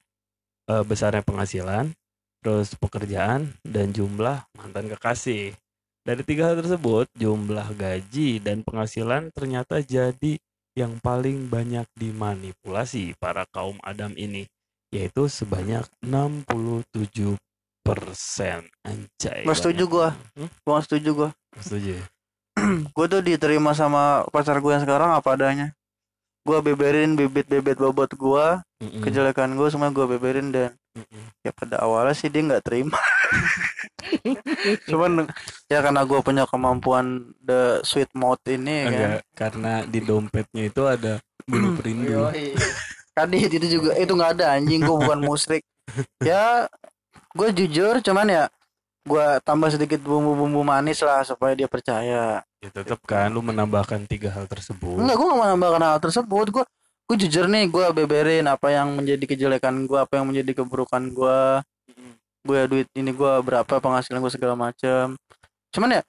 S1: eh, besarnya penghasilan, terus pekerjaan, dan jumlah mantan kekasih. Dari tiga hal tersebut, jumlah gaji dan penghasilan ternyata jadi yang paling banyak dimanipulasi para kaum Adam ini, yaitu sebanyak 67 persen. Anjay.
S3: Nggak setuju gua.
S1: Hmm?
S3: gua nggak setuju gua
S1: Setuju ya?
S3: gue tuh diterima sama pacar gue yang sekarang apa adanya gue beberin bibit-bibit bobot gue
S1: Mm-mm.
S3: kejelekan gue semua gue beberin dan
S1: Mm-mm.
S3: ya pada awalnya sih dia nggak terima cuman ya karena gue punya kemampuan the sweet mouth ini ya kan
S1: Enggak, karena di dompetnya itu ada bulu perindu.
S3: kan itu juga itu nggak ada anjing gue bukan musrik ya gue jujur cuman ya gue tambah sedikit bumbu-bumbu manis lah supaya dia percaya
S1: Ya tetap kan lu menambahkan tiga hal tersebut.
S3: Enggak, gue gak mau nambahkan hal tersebut. Gue gue jujur nih, gue beberin apa yang menjadi kejelekan gue, apa yang menjadi keburukan gue. Gue duit ini gue berapa penghasilan gue segala macem. Cuman ya,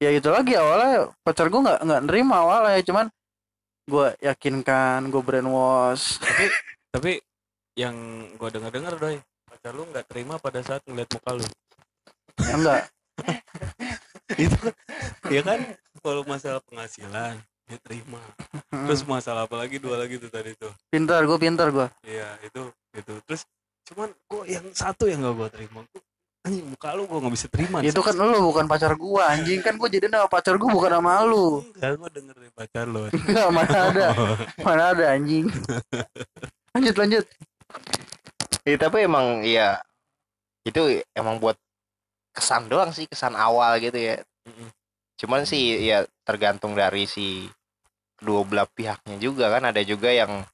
S3: ya itu lagi awalnya pacar gue nggak nggak nerima awalnya. Cuman gue yakinkan, gue brainwash.
S1: Tapi yang gua dengar-dengar doi, pacar lu nggak terima pada saat ngeliat muka lu.
S3: Ya enggak.
S1: itu ya kan kalau masalah penghasilan dia terima. Terus masalah apa lagi dua lagi tuh tadi tuh.
S3: pintar, gue pintar gue.
S1: Iya itu itu. Terus cuman gua yang satu yang gak gua terima. Gua, anjing muka lu gua nggak bisa terima.
S3: Itu kan lu bukan pacar gue, anjing kan gue jadi nama pacar gue bukan nama lu.
S1: Enggak, gua denger dari pacar lu.
S3: Enggak, mana ada, mana ada anjing. Lanjut lanjut.
S2: Iya, tapi emang ya itu emang buat kesan doang sih kesan awal gitu ya
S1: Mm-mm.
S2: Cuman sih ya tergantung dari si kedua belah pihaknya juga kan. Ada juga yang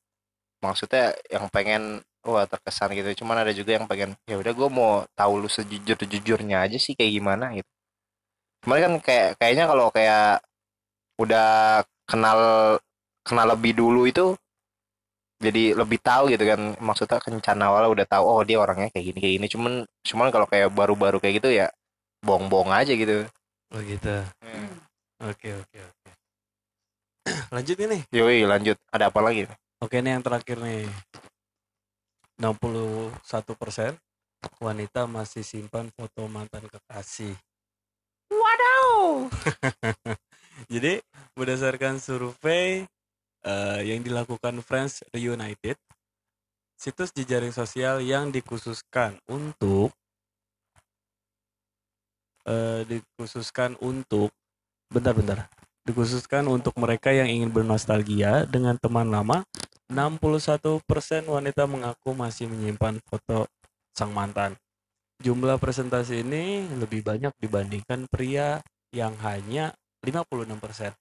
S2: maksudnya yang pengen wah terkesan gitu. Cuman ada juga yang pengen ya udah gue mau tahu lu sejujur jujurnya aja sih kayak gimana gitu. Cuman kan kayak kayaknya kalau kayak udah kenal kenal lebih dulu itu jadi lebih tahu gitu kan. Maksudnya kencan awal udah tahu oh dia orangnya kayak gini kayak gini. Cuman cuman kalau kayak baru-baru kayak gitu ya bohong-bohong aja gitu
S1: Oh gitu. Oke oke oke. Lanjut nih.
S2: yoi lanjut ada apa lagi
S1: Oke nih yang terakhir nih 61% wanita masih simpan foto mantan kekasih
S3: Waduh.
S1: Jadi berdasarkan survei eh, yang dilakukan Friends Reunited Situs jejaring sosial yang dikhususkan untuk eh, Dikhususkan untuk Bentar-bentar Dikhususkan untuk mereka yang ingin bernostalgia dengan teman lama 61% wanita mengaku masih menyimpan foto sang mantan. jumlah presentasi ini lebih banyak dibandingkan pria yang hanya 56%.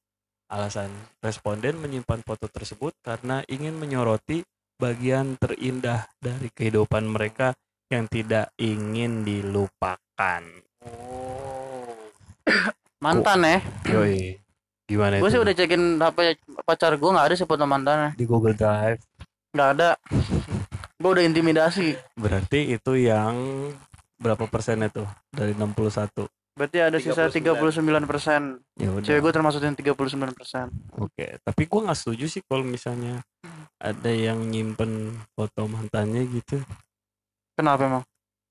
S1: Alasan responden menyimpan foto tersebut karena ingin menyoroti bagian terindah dari kehidupan mereka yang tidak ingin dilupakan.
S3: Mantan ya.
S1: Yoi. Gimana
S3: Gue sih udah cekin HP pacar gue nggak ada sih foto mantannya.
S1: di Google Drive.
S3: Nggak ada. gue udah intimidasi.
S1: Berarti itu yang berapa persennya tuh dari 61?
S3: Berarti ada sisa 39 persen.
S1: Ya udah.
S3: Cewek gue termasuk yang 39 persen.
S1: Oke, tapi gua nggak setuju sih kalau misalnya ada yang nyimpen foto mantannya gitu.
S3: Kenapa emang?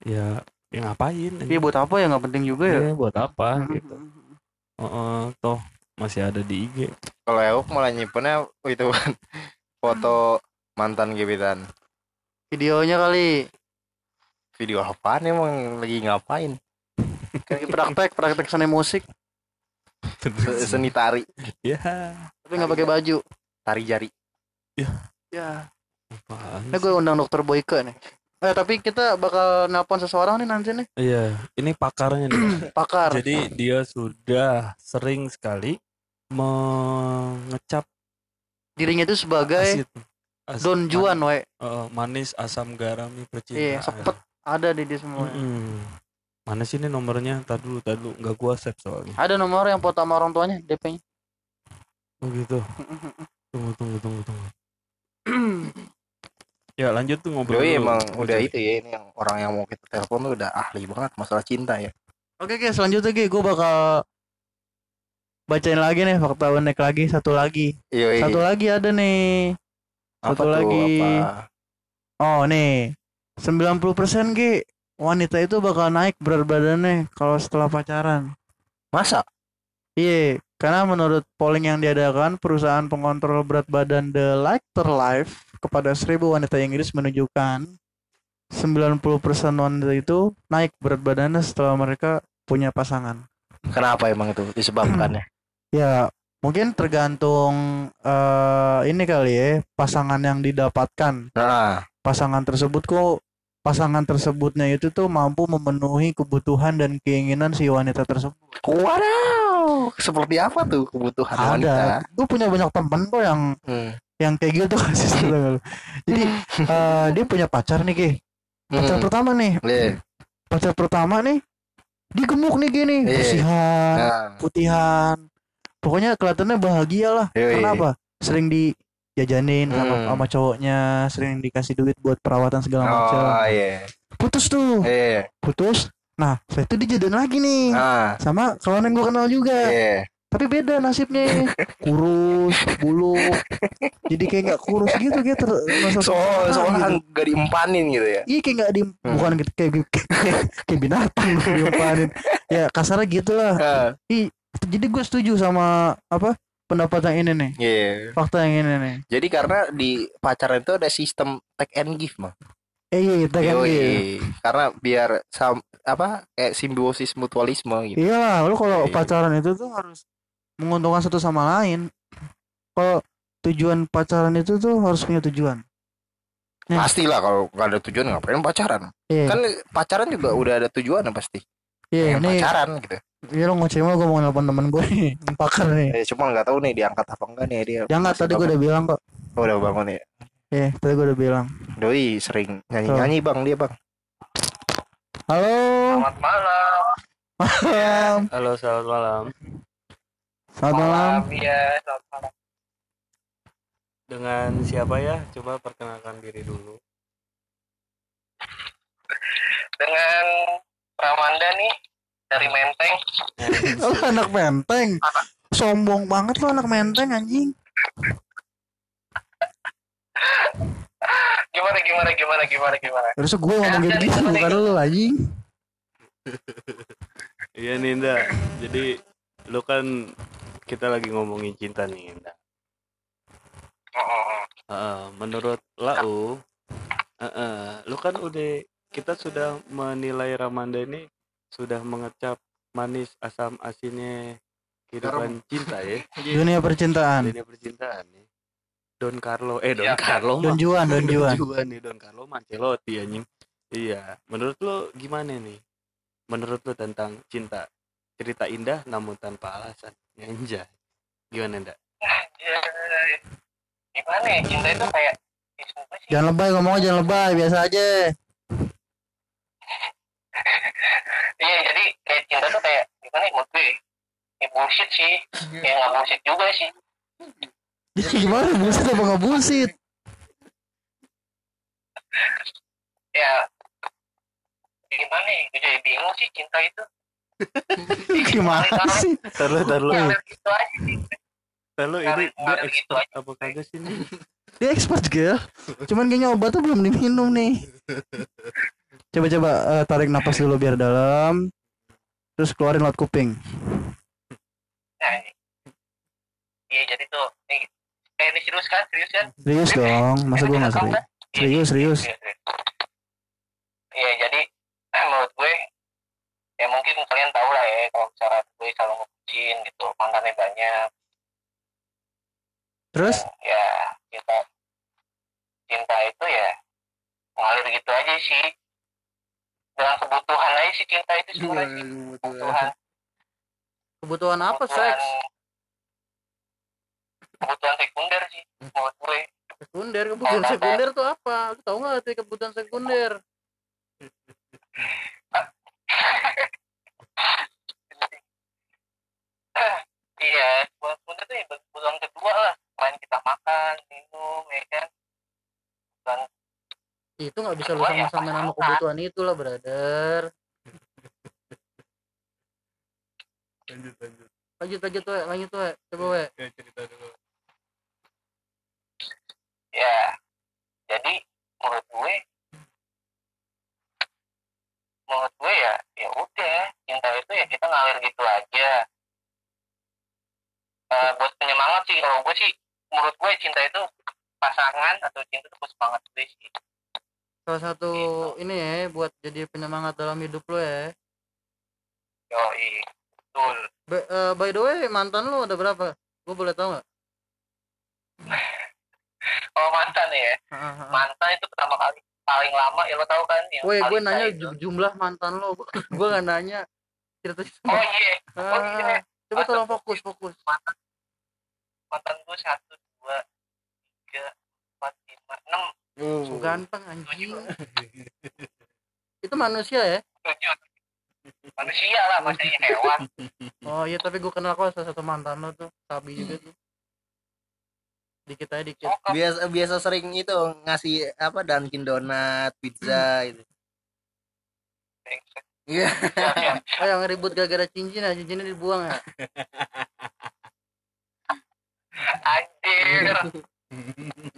S1: Ya, ya ngapain?
S3: Iya buat apa ya nggak penting juga ya.
S1: Ya, buat apa
S3: Mhm.
S1: gitu. Heeh, toh masih ada di IG.
S2: Kalau Euk malah nyimpennya itu kan foto mantan gebetan.
S3: Videonya kali.
S2: Video apaan emang lagi ngapain?
S3: Kayak praktek, praktek seni musik.
S2: Se- Seni tari,
S1: ya,
S3: Tapi nggak pakai baju.
S2: tari jari.
S3: Ya.
S1: apaan
S3: Ini gue undang dokter Boyke nih. Eh tapi kita bakal nelpon seseorang nih nanti nih.
S1: Iya, ini pakarnya nih.
S3: Pakar.
S1: Jadi dia sudah sering sekali mengecap
S3: Dirinya itu sebagai
S1: asid, asid
S3: Don Juan, we.
S1: eh, manis asam garami percintaan.
S3: Iya, sepet ada di dia semua.
S1: Mm-mm. Mana sih ini nomornya? Tadi dulu, tadi dulu. Nggak gua save soalnya.
S3: Ada nomor yang foto sama orang tuanya, DP-nya.
S1: Oh gitu. Tunggu, tunggu, tunggu, tunggu. Ya lanjut tuh ngobrol.
S2: Doi emang udah itu ya ini yang orang yang mau kita telepon tuh udah ahli banget masalah cinta ya.
S3: Oke, oke, selanjutnya Ki, gue bakal bacain lagi nih fakta unik lagi satu lagi.
S2: Iya.
S3: Satu lagi ada nih.
S2: apa
S3: satu
S2: tuh,
S3: lagi.
S2: Apa?
S3: Oh, nih. 90% Ki wanita itu bakal naik berat badannya kalau setelah pacaran.
S2: Masa?
S3: Iya, karena menurut polling yang diadakan perusahaan pengontrol berat badan The Lighter Life kepada 1000 wanita Inggris menunjukkan 90% wanita itu naik berat badannya setelah mereka punya pasangan.
S2: Kenapa emang itu disebabkannya?
S3: Ya, mungkin tergantung eh ini kali ya, pasangan yang didapatkan.
S2: Nah,
S3: Pasangan tersebut kok pasangan tersebutnya itu tuh mampu memenuhi kebutuhan dan keinginan si wanita tersebut.
S2: Seperti apa tuh kebutuhan wanita?
S3: Ada. Gue punya banyak temen kok yang
S2: Hmm.
S3: yang kayak gitu kasih? Jadi eh, dia punya pacar nih Ki. Pacar
S2: Hmm.
S3: pertama nih.
S2: Iya.
S3: Pacar pertama nih. Dia gemuk nih gini,
S2: Iya.
S3: bersihan,
S2: Nah,
S3: putihan. Pokoknya kelihatannya bahagia lah.
S2: Yoi.
S3: Karena apa? Sering dijajanin sama
S2: Hmm.
S3: sama cowoknya, sering dikasih duit buat perawatan segala macam.
S2: oh iya.
S3: Putus tuh,
S2: Iya.
S3: putus. Nah, setelah itu dijadiin lagi nih.
S2: Ah,
S3: Sama kawan yang gue kenal juga.
S2: iya.
S3: Tapi beda nasibnya. Kurus, buluk. Jadi kayak nggak kurus gitu gitu. Masa
S2: So, soalnya kan gak diempanin gitu ya.
S3: Iya kayak nggak di
S2: Hmm.
S3: bukan gitu kayak kayak binatang diumpanin. Ya kasarnya gitulah.
S2: Ah,
S3: Jadi gue setuju sama apa pendapat yang ini nih.
S2: Iya.
S3: Fakta yang ini nih.
S2: Jadi karena di pacaran itu ada sistem take and give mah.
S3: Eh iya kita kan
S2: Yoi.
S3: iya.
S2: Karena biar sam, apa kayak simbiosis mutualisme gitu.
S3: Iya lah, lu kalau
S2: Iya.
S3: pacaran itu tuh harus menguntungkan satu sama lain. Kalau tujuan pacaran itu tuh harus punya tujuan. Nah.
S2: Pastilah kalau nggak ada tujuan ngapain pacaran.
S3: Iya.
S2: Kan pacaran juga udah ada tujuan pasti.
S3: Iya, ini
S2: pacaran gitu.
S3: iya lo ngoceh mah gue mau nelpon temen gue nih, pakar nih.
S2: Eh, cuma nggak tahu nih diangkat apa enggak nih dia.
S3: Dia nggak
S2: Masih
S3: tadi gue udah bilang kok.
S2: Oh, udah bangun ya.
S3: Iya, tadi gue udah bilang.
S2: Doi sering nyanyi-nyanyi bang dia bang.
S3: Halo.
S2: Selamat malam.
S3: Malam.
S1: Halo, selamat malam.
S3: Selamat malam.
S2: Iya, selamat malam.
S1: Dengan siapa ya? Coba perkenalkan diri dulu.
S2: Dengan Pramanda nih dari Menteng.
S3: Lo anak menteng. Sombong banget lo anak menteng anjing.
S2: Gimana gimana gimana gimana gimana?
S3: Harusnya gue ngomong gitu gitu bukan lo anjing.
S1: Iya Ninda. Jadi lu kan kita lagi ngomongin cinta nih Ninda. Heeh, menurut Lau, heeh, lu kan udah kita sudah menilai Ramanda ini sudah mengecap manis asam asinnya kehidupan cinta ya,
S3: Dunia percintaan.
S1: dunia percintaan nih. Don Carlo, eh Don
S2: Iya.
S1: Carlo
S3: Don Juan, Don Juan.
S1: Juan nih Don Carlo Mancelotti anjing. Iya, menurut lo gimana nih? Menurut lo tentang cinta? Cerita indah namun tanpa alasan. Anjay. Gimana, Nda?
S4: Ya, gimana ya cinta itu kayak ya
S3: Jangan lebay ngomong jangan lebay, biasa aja.
S4: iya jadi kayak cinta tuh kayak gimana ya menurut gue ya bullshit sih ya nggak bullshit juga sih
S3: Ya gimana bullshit apa nggak bullshit?
S4: ya gimana ya gue jadi bingung sih cinta itu
S3: Gimana sih?
S4: Aja sih
S1: Taruh ini
S4: gitu
S1: expert apa kagak sih nih?
S3: Dia expert gel. Cuman kayaknya obatnya belum diminum nih. Coba-coba eh, tarik napas dulu biar dalam. Terus keluarin lewat kuping.
S4: nah iya jadi tuh eh, ini serius kan serius kan
S3: Serius dong, masa gue nggak serius? Serius, serius.
S4: Iya. Iya, jadi menurut gue ya mungkin kalian tahu lah ya kalau misalnya gue selalu ngebucin gitu mantannya banyak
S3: Terus?
S4: ya cinta cinta itu ya ngalir gitu aja sih dengan kebutuhan aja sih cinta itu sebenarnya kebutuhan
S3: Kebutuhan apa
S4: kebutuhan
S3: seks?
S4: Kebutuhan sekunder sih menurut gue
S3: Sekunder, kebutuhan sekunder tuh apa? Lu tahu nggak arti kebutuhan sekunder?
S4: iya kebutuhan sekunder tuh ya kebutuhan kedua lah selain kita makan minum ya kan kebutuhan
S3: Itu nggak bisa lu
S4: ya
S3: sama-sama nama kebutuhan itu lah, brother.
S1: Lanjut, lanjut.
S3: Lanjut, lanjut, we. lanjut, we. Coba, we.
S1: Oke, cerita dulu.
S4: Ya jadi menurut gue menurut gue ya ya udah cinta itu ya kita ngalir gitu aja Eh, buat penyemangat sih kalau gue sih menurut gue cinta itu pasangan atau cinta itu semangat gue sih
S3: Salah satu ini ya, buat jadi penyemangat dalam hidup lo ya.
S4: yoi betul
S3: By, eh, by the way, mantan lu ada berapa? Gue boleh tahu nggak?
S4: kalau mantan ya mantan itu pertama kali paling lama ya lo tau kan yang
S3: Woi, gue nanya
S4: itu.
S3: ju- jumlah mantan lo. gue nggak nanya cerita
S4: oh iya oh iya
S3: Coba tolong fokus, fokus.
S4: mantan mantan gue satu dua tiga empat lima enam
S3: So ganteng anjing. Itu manusia ya?
S4: tujuh manusia lah maksudnya hewan
S3: Oh iya, tapi gue kenal kok salah satu mantan lo tuh, sabi juga tuh. Dikit aja dikit.
S4: oh
S2: biasa biasa sering itu ngasih apa Dunkin Donat pizza itu iya
S4: Siap, siap.
S3: Oh yang ribut gara-gara cincin ya, cincinnya dibuang ya?
S4: anjir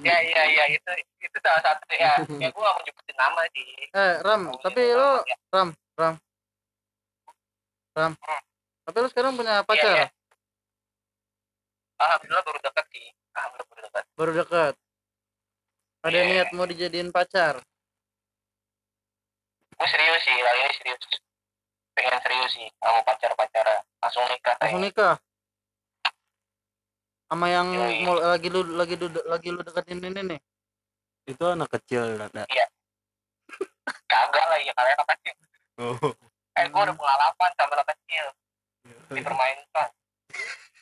S4: ya ya ya itu itu salah satu ya ya gue gak mau nyebutin nama sih
S3: Eh, Ram, tapi lo, Ram, Ram. Ram. Tapi lo sekarang punya pacar?
S4: iya. Alhamdulillah baru dekat sih alhamdulillah baru dekat
S3: Baru deket. Ada
S4: Iya.
S3: niat mau dijadiin pacar?
S4: gue serius sih kali ini serius pengen serius sih mau pacar pacaran langsung nikah
S3: Langsung nikah? Sama yang
S4: Yoi.
S3: mau lagi lu lagi lu lagi lu deketin ini nih.
S1: Itu anak kecil, Nda.
S4: kagak lah ya kalian anak kecil
S1: Oh.
S4: eh gue udah pengalaman sama anak kecil dipermainkan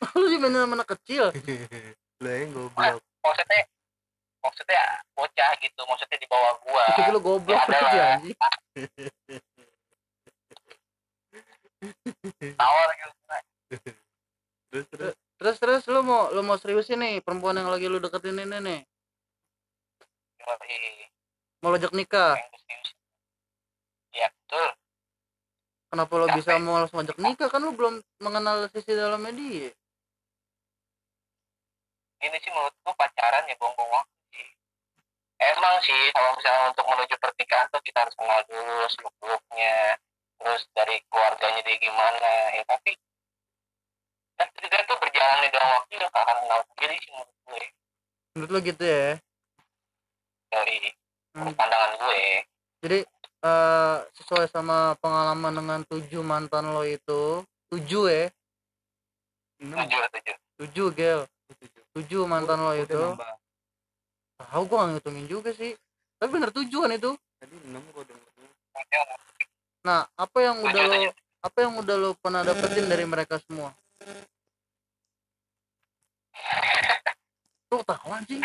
S3: lu dimainin sama anak kecil.
S1: Lah yang goblok.
S4: maksudnya maksudnya bocah gitu maksudnya di bawah gua
S3: Tapi lu goblok
S4: Ya, lah.
S3: anjing.
S4: tawar gitu
S1: Terus terus
S3: Terus terus lu mau lu mau seriusin nih perempuan yang lagi lu deketin ini nih. Mau lojak nikah.
S4: serius. ya betul
S3: Kenapa lo bisa mau langsung ngajak nikah kan lu belum mengenal sisi dalamnya dia.
S4: Ini sih menurut gua pacaran ya buang-buang waktu sih. Emang sih kalau misalnya untuk menuju pernikahan tuh kita harus kenal dulu seluk beluknya terus dari keluarganya dia gimana ya tapi dan ketika itu berjalannya dalam waktu ya akan kenal sendiri sih menurut gue
S3: Menurut lu gitu ya.
S4: dari
S3: Hmm.
S4: pandangan gue
S3: Jadi eh sesuai sama pengalaman dengan tujuh mantan lo itu, tujuh ya,
S4: tujuh tujuh.
S3: Tujuh gel, tujuh mantan lo itu. Tahu gua nggak ngitungin juga sih. Tapi bener tujuh kan itu.
S1: Tadi enam gua denger.
S3: Nah, apa yang udah lo apa yang udah lo pernah dapetin dari mereka semua? Lu tahu anjing?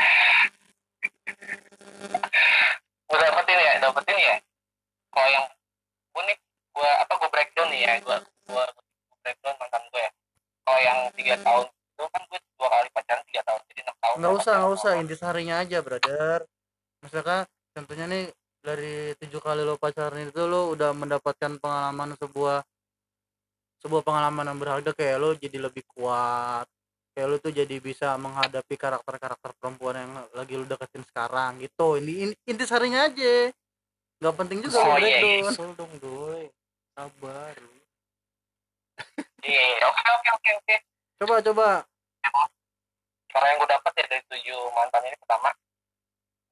S4: gue dapetin ya dapetin ya kalau yang gue nih gue apa gue breakdown nih ya gue gue breakdown mantan gue ya kalau yang tiga tahun itu kan gue dua kali pacaran tiga tahun jadi enam tahun
S3: Nggak
S4: gua
S3: usah, nggak usah intisarinya aja, brother. Misalkan contohnya nih dari tujuh kali lo pacaran itu lo udah mendapatkan pengalaman sebuah sebuah pengalaman yang berharga kayak lo jadi lebih kuat kayak lo tuh jadi bisa menghadapi karakter-karakter perempuan yang lagi lo deketin sekarang gitu ini, ini intisarinya aja nggak penting juga
S4: Oh, iya, iya.
S1: dong doi. Sabar.
S4: iya iya oke oke oke oke
S3: coba coba
S4: kalau yang gue dapet ya dari tujuh mantan ini pertama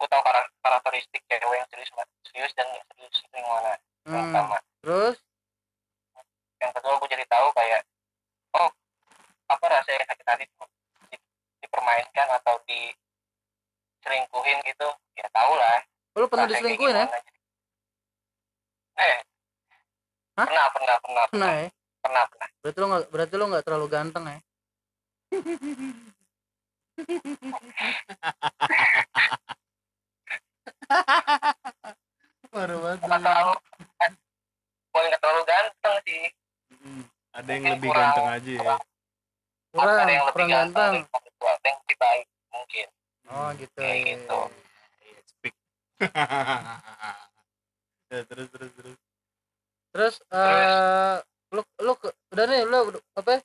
S4: gue tahu karak- karakteristik cewek yang serius serius dan nggak serius itu yang mana? Yang
S3: hmm.
S4: pertama.
S3: terus?
S4: Yang kedua gue jadi tahu kayak oh apa rasanya sakit hati dipermainkan atau diselingkuhin gitu ya tau lah.
S3: Lo pernah
S4: rasanya kayak
S3: diselingkuhin ya?
S4: eh.
S3: Hah?
S4: pernah pernah pernah
S3: pernah ya?
S4: Pernah pernah.
S3: Berarti lo nggak berarti lo nggak terlalu ganteng ya baru banget.
S4: Terlalu eh, boleh nggak terlalu ganteng sih.
S1: Ada yang
S4: Mungkin
S1: lebih
S4: kurang-
S1: ganteng aja ya.
S4: kurang-
S3: kurang
S4: ada yang lebih
S3: kurang
S4: ganteng.
S3: ganteng.
S4: Ada yang lebih lebih baik mungkin.
S3: Oh gitu.
S4: Kayak gitu.
S1: Speak. ya, terus terus terus.
S3: terus eh lu lu udah nih lu apa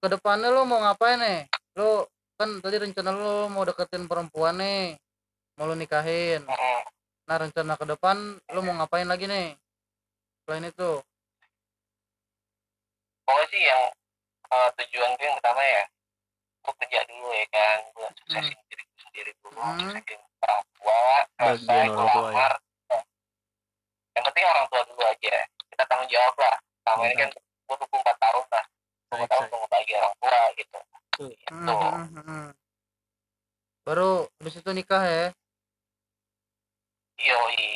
S3: ya, ke depannya lu mau ngapain nih? Lu kan tadi rencana lu mau deketin perempuan nih mau lu nikahin. Nah rencana ke depan lu mau ngapain lagi nih? Selain itu.
S4: Pokoknya sih yang eh, tujuan gue yang pertama ya gue kerja dulu ya kan gue suksesin diri gue sendiri dulu.
S3: Hmm.
S4: suksesin orang tua selesai gue
S1: orang tua ya.
S4: yang penting orang tua dulu aja kita tanggung jawab lah. Sama ini kan gue tunggu empat tahun lah. Gue
S1: Baik,
S4: tahun tunggu bagi orang tua gitu.
S3: Hmm,
S4: gitu.
S3: Hmm, hmm, hmm. baru habis itu nikah ya?
S4: Yoi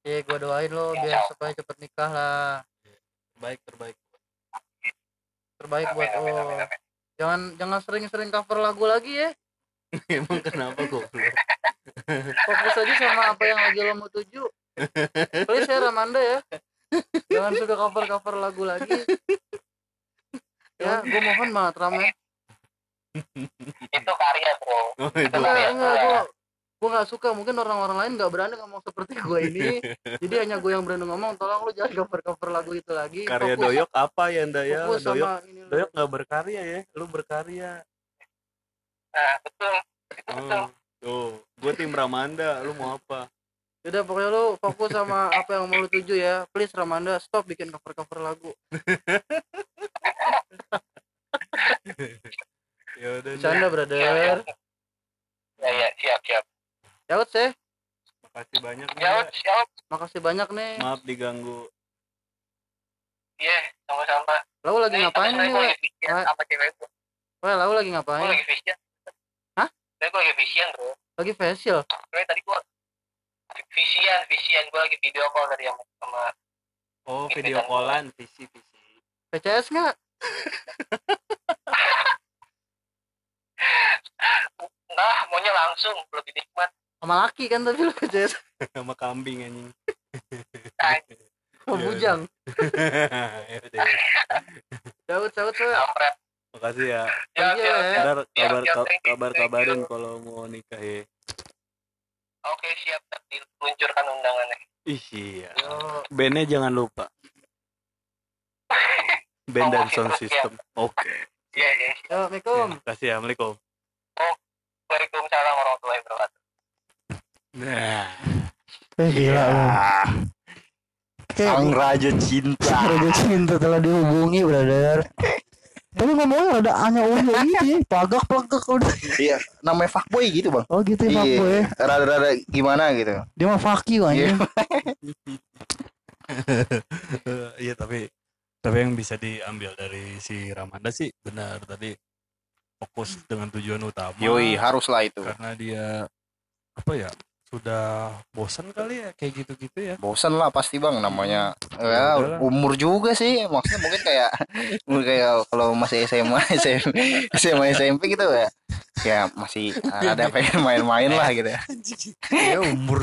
S3: ya gua doain lo
S4: Insya
S3: biar supaya cepet nikah lah.
S1: Baik terbaik.
S3: terbaik
S4: amin
S3: buat
S4: amin
S3: lo.
S4: amin amin
S3: jangan jangan sering-sering cover lagu lagi ya?
S1: Emang kenapa goblok?
S3: fokus aja sama apa yang lagi lo mau tuju. Please ya Ramanda ya. Jangan suka cover cover lagu lagi ya gue mohon banget Ram ya
S4: itu karya bro
S1: Oh, itu.
S3: enggak
S4: ya,
S3: enggak
S4: ya.
S3: gue gue nggak suka mungkin orang-orang lain nggak berani ngomong seperti gue ini jadi hanya gue yang berani ngomong tolong lu jangan cover cover lagu itu lagi
S1: Karya
S3: Fokus-
S1: Doyok apa ya Nda ya? Doyok
S3: ini.
S1: Doyok nggak berkarya ya, lu berkarya.
S4: nah betul itu betul
S1: Oh. Tuh, gue tim Ramanda, lu mau apa?
S3: Udah pokoknya lu fokus sama apa yang mau lu tuju ya. Please Ramanda stop bikin cover-cover lagu.
S1: Ya udah. Nda.
S3: Canda brother.
S4: ya ya siap siap
S3: Yaut sih.
S1: Makasih banyak nih.
S4: ya siap
S3: Makasih banyak nih.
S1: Maaf diganggu.
S4: iya sama-sama
S3: Lalu lagi
S4: Ini
S3: ngapain nih,
S4: gue lagi sama cewek gue
S3: lalu lagi
S4: gue
S3: ngapain?
S4: lagi vision
S3: Hah?
S4: Gue lagi vision bro
S3: Lagi facial.
S4: Soalnya tadi gue visian visian gue lagi video call tadi sama, sama
S1: Oh, video callan, visi visi.
S3: PCS nggak?
S4: Nah maunya langsung lebih nikmat
S3: Sama laki kan tapi lu PCS.
S1: Sama kambing anjing.
S3: Sama
S1: Iya,
S3: bujang.
S1: ya
S3: yaut, Weh.
S4: kampret
S1: Makasih ya.
S4: ya
S3: you,
S4: ya
S3: ya.
S4: ya
S1: Ntar
S4: Siap,
S1: kabar
S4: you,
S1: kabar kabarin kalau mau nikah ya.
S4: oke siap diluncurkan undangannya
S1: Ih iya.
S3: Yo,
S1: Bandnya jangan lupa. Band dan
S4: Promosi
S1: sound
S4: terus, ya.
S1: system. Oke.
S4: iya iya
S3: yo, Assalamualaikum.
S1: Terima kasih ya. Assalamualaikum.
S4: Waalaikumsalam warahmatullahi wabarakatuh
S1: Nah.
S3: Eh, gila lu.
S2: Sang Raja Cinta.
S3: Raja cinta telah dihubungi, brother. Tapi ngomongnya ada hanya unyu gitu ya, pagak pagak udah.
S2: Iya, namanya fuckboy gitu, Bang.
S3: Oh gitu ya, fuckboy ya.
S2: Iya, rada-rada gimana gitu.
S3: Dia mah fuck you
S2: Iya.
S3: anjing.
S1: Iya tapi tapi yang bisa diambil dari si Ramanda sih benar tadi fokus dengan tujuan utama.
S2: Yoi, haruslah itu.
S1: karena dia apa ya sudah bosan kali ya kayak gitu-gitu ya.
S2: Bosan lah pasti bang namanya.
S1: Ya
S2: ya
S1: udahlah.
S2: umur juga sih maksudnya mungkin kayak mungkin kayak kalau masih SMA SMP SMA SMP gitu ya. Ya masih ada pengen main-main lah gitu ya.
S1: Ya umur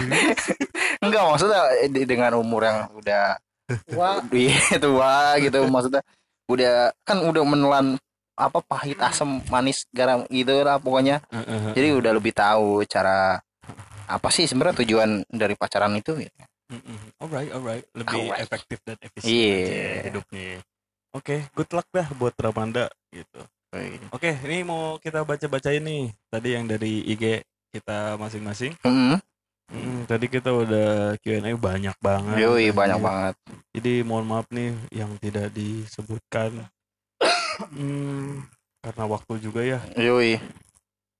S2: enggak maksudnya dengan umur yang udah Iya tua gitu. Maksudnya udah kan udah menelan apa pahit asam manis garam gitu lah pokoknya. Jadi udah lebih tahu cara apa sih sebenarnya tujuan dari pacaran itu ya.
S1: alright alright. Lebih
S2: Alright.
S1: efektif dan efisien
S2: Iya.
S1: aja hidupnya oke good luck dah buat Ramanda gitu. Oke ini mau kita baca-bacain nih. Tadi yang dari IG kita masing-masing.
S2: Mm-mm.
S1: Hmm, tadi kita udah Q&A banyak banget.
S2: Yoi, banyak banget
S1: Jadi mohon maaf nih yang tidak disebutkan. Hmm, karena waktu juga ya.
S2: Yoi.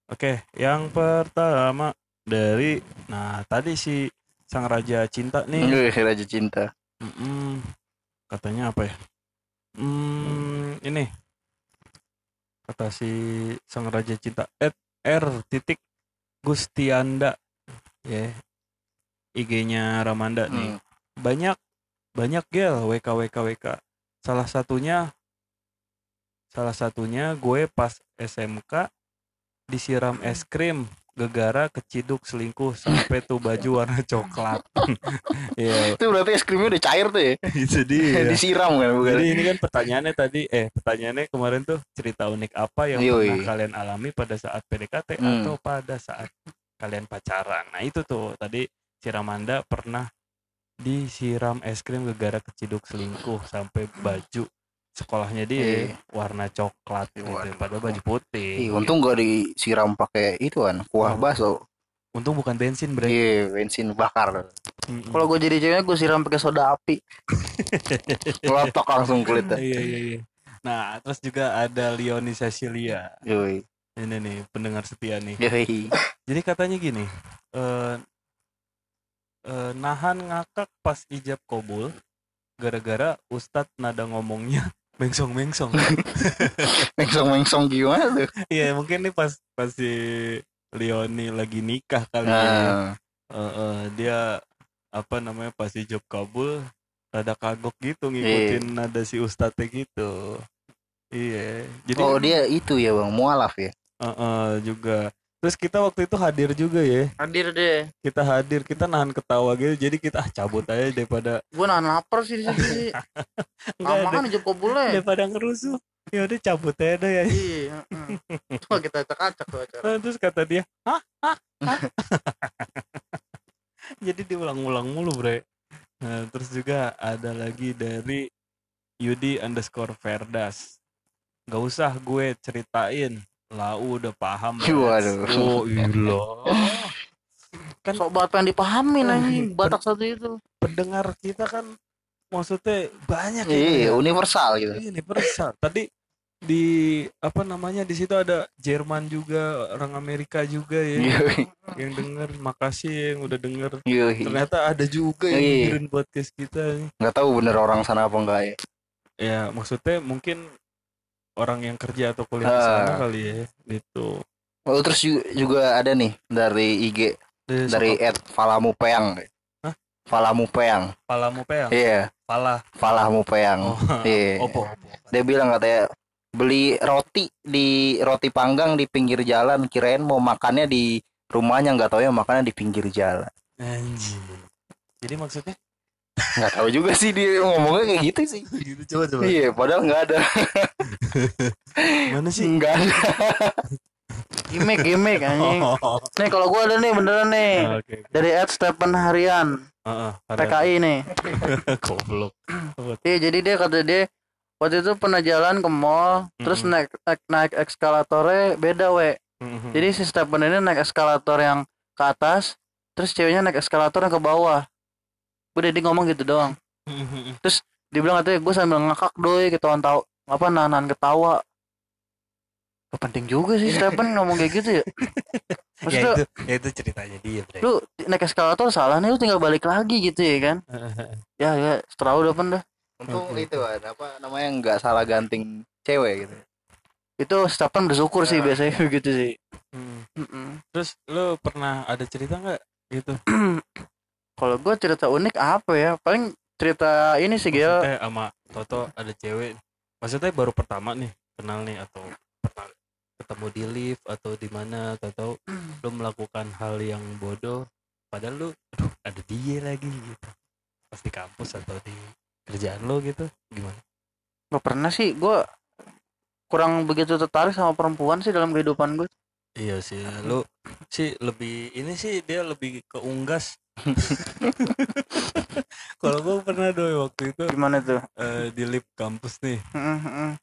S1: Oke, yang pertama dari nah tadi si sang raja cinta nih.
S2: Yoi, Raja cinta
S1: Mm-mm. katanya apa ya? Hmm, ini kata si sang raja cinta at r titik Gustianda ya. IG-nya Ramanda nih.
S2: Hmm.
S1: banyak banyak gel WK WK WK salah satunya salah satunya gue pas SMK disiram es krim gegara keciduk selingkuh sampai tuh baju warna coklat. Ya
S2: itu berarti es krimnya udah cair tuh ya?
S1: Itu dia.
S2: Disiram kan bukan?
S1: Jadi ini kan pertanyaannya tadi eh pertanyaannya kemarin tuh cerita unik apa yang
S2: Yoi.
S1: pernah kalian alami pada saat PDKT
S2: Hmm.
S1: atau pada saat kalian pacaran nah itu tuh tadi si Ramanda pernah disiram es krim gara-gara keciduk selingkuh sampai baju sekolahnya dia
S2: Iya.
S1: warna coklat gitu
S2: Waduh.
S1: padahal baju putih
S2: Ih, untung gak disiram pakai itu kan kuah
S1: Oh.
S2: bakso
S1: untung bukan bensin bre
S2: iya bensin bakar
S1: Mm-mm.
S3: Kalau gue jadi ceweknya gue siram pakai soda api.
S2: lotok langsung kulitnya
S1: iya iya iya nah terus juga ada Leonie Cecilia
S2: Yoi.
S1: Ini nih pendengar setia nih
S2: Yoi.
S1: Jadi katanya gini, eh eh, nahan ngakak pas ijab kobul gara-gara ustadz nada ngomongnya mengsong-mengsong.
S2: mengsong mengsong gimana tuh
S1: Iya mungkin nih pas pas si Leoni lagi nikah kali ya.
S2: nah,
S1: Eh, eh, dia apa namanya pas ijab kabul rada kagok gitu ngikutin nada si ustadznya gitu. Iya. Jadi
S2: oh dia itu ya bang mualaf ya
S1: eh, eh, juga. Terus kita waktu itu hadir juga ya.
S3: Hadir deh.
S1: kita hadir kita nahan ketawa gitu jadi kita ah, cabut aja daripada
S3: Gue nahan lapar sih di sih.
S1: enggak ada
S3: Lama kan hijab kobule.
S1: daripada ngerusuh ya udah cabut aja deh ya
S3: Iya. heeh. Coba kita acak-acak tuh acara.
S1: Terus kata dia hah hah hah jadi diulang-ulang mulu bre nah, terus juga ada lagi dari Yudi underscore Verdas Gak usah gue ceritain Lau udah paham.
S2: Waduh.
S1: Oh iya Kan-
S3: Sok banget pengen dipahamin anjing Batak satu itu.
S1: Pendengar kita kan Maksudnya banyak ya,
S2: iya
S1: ya.
S2: universal gitu
S1: Ini universal. Tadi di apa namanya di situ ada Jerman juga, orang Amerika juga ya
S2: Yoi.
S1: yang denger. Makasih yang udah denger.
S2: Yoi.
S1: Ternyata ada juga yang
S2: Iya.
S1: dengerin podcast kita nih.
S2: nggak tahu bener orang sana apa enggak ya
S1: Ya, maksudnya mungkin orang yang kerja atau kuliah di
S2: Ah.
S1: sana kali ya. Gitu.
S2: oh terus ju- juga ada nih dari IG
S1: Dari,
S2: dari Ed Falamu Peang
S1: Hah?
S2: Falamu Peang
S1: Palamu Peang.
S2: iya
S1: Pala.
S2: Falamu Peang
S1: Oh,
S2: Iya.
S1: opo, opo.
S2: dia bilang katanya beli roti di roti panggang di pinggir jalan kirain mau makannya di rumahnya nggak tahu ya makannya di pinggir jalan
S1: Anjir. Jadi maksudnya
S2: nggak tahu juga sih dia ngomongnya kayak gitu sih
S1: gitu coba coba.
S2: iya padahal nggak ada
S1: Mana sih?
S2: nggak ada
S3: Gimik gimik anjing.
S1: Oh,
S3: Nih kalau gue ada nih beneran nih.
S1: Oke.
S3: Dari Ed Stephen Harian
S1: Heeh, ada
S3: PKI nih.
S1: goblok.
S3: Iya jadi dia kata dia waktu itu pernah jalan ke mall terus
S1: Mm-mm.
S3: naik naik, naik eskalatornya beda we.
S1: Mhm.
S3: Jadi si Stephen ini naik eskalator yang ke atas terus ceweknya naik eskalator yang ke bawah. Udah dia ngomong gitu doang.
S1: Mhm.
S3: Dia bilang katanya gue sambil ngakak doi ketahuan tahu apa nahan ketawa. Gak penting juga sih Stephen ngomong kayak gitu ya.
S1: ya
S3: Maksudnya
S1: itu ya itu ceritanya dia Bre.
S3: lu naik eskalator salah nih lu tinggal balik lagi gitu ya kan. Ya ya setelah udah pen dah.
S2: untung itu ada apa namanya nggak salah ganting cewek gitu
S3: Itu Stephen bersyukur sih
S2: Ah.
S3: biasanya begitu sih.
S1: Hmm.
S3: Mm-mm.
S1: terus lu pernah ada cerita nggak gitu
S3: Kalau gue cerita unik apa ya? Paling cerita ini sih Gil.
S1: maksudnya sama Toto ada cewek maksudnya baru pertama nih kenal nih atau pernah ketemu di lift atau di mana atau tahu lu melakukan hal yang bodoh padahal lu aduh ada dia lagi gitu pas di kampus atau di kerjaan lo gitu gimana
S3: Gak pernah sih. Gue kurang begitu tertarik sama perempuan sih dalam kehidupan gue.
S1: Iya sih lu sih lebih ini sih dia lebih ke unggas kalau gua pernah doi waktu itu
S3: Gimana tuh?
S1: eh, di lift kampus nih
S3: mm.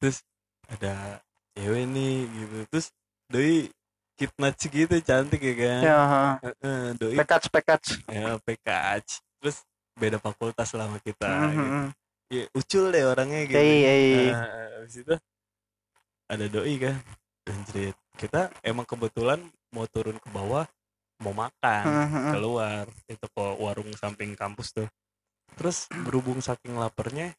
S1: ada cewek nih gitu terus doi kitnach gitu cantik ya kan
S3: Ya.
S1: Heeh, doi
S3: pekats pekats.
S1: ya PKH terus beda fakultas lah sama kita gitu. ya, ucul deh orangnya gitu
S3: Hey, hey.
S1: Nah, habis itu ada doi kan Anjrit. kita emang kebetulan mau turun ke bawah mau makan keluar itu ke warung samping kampus tuh terus berhubung saking laparnya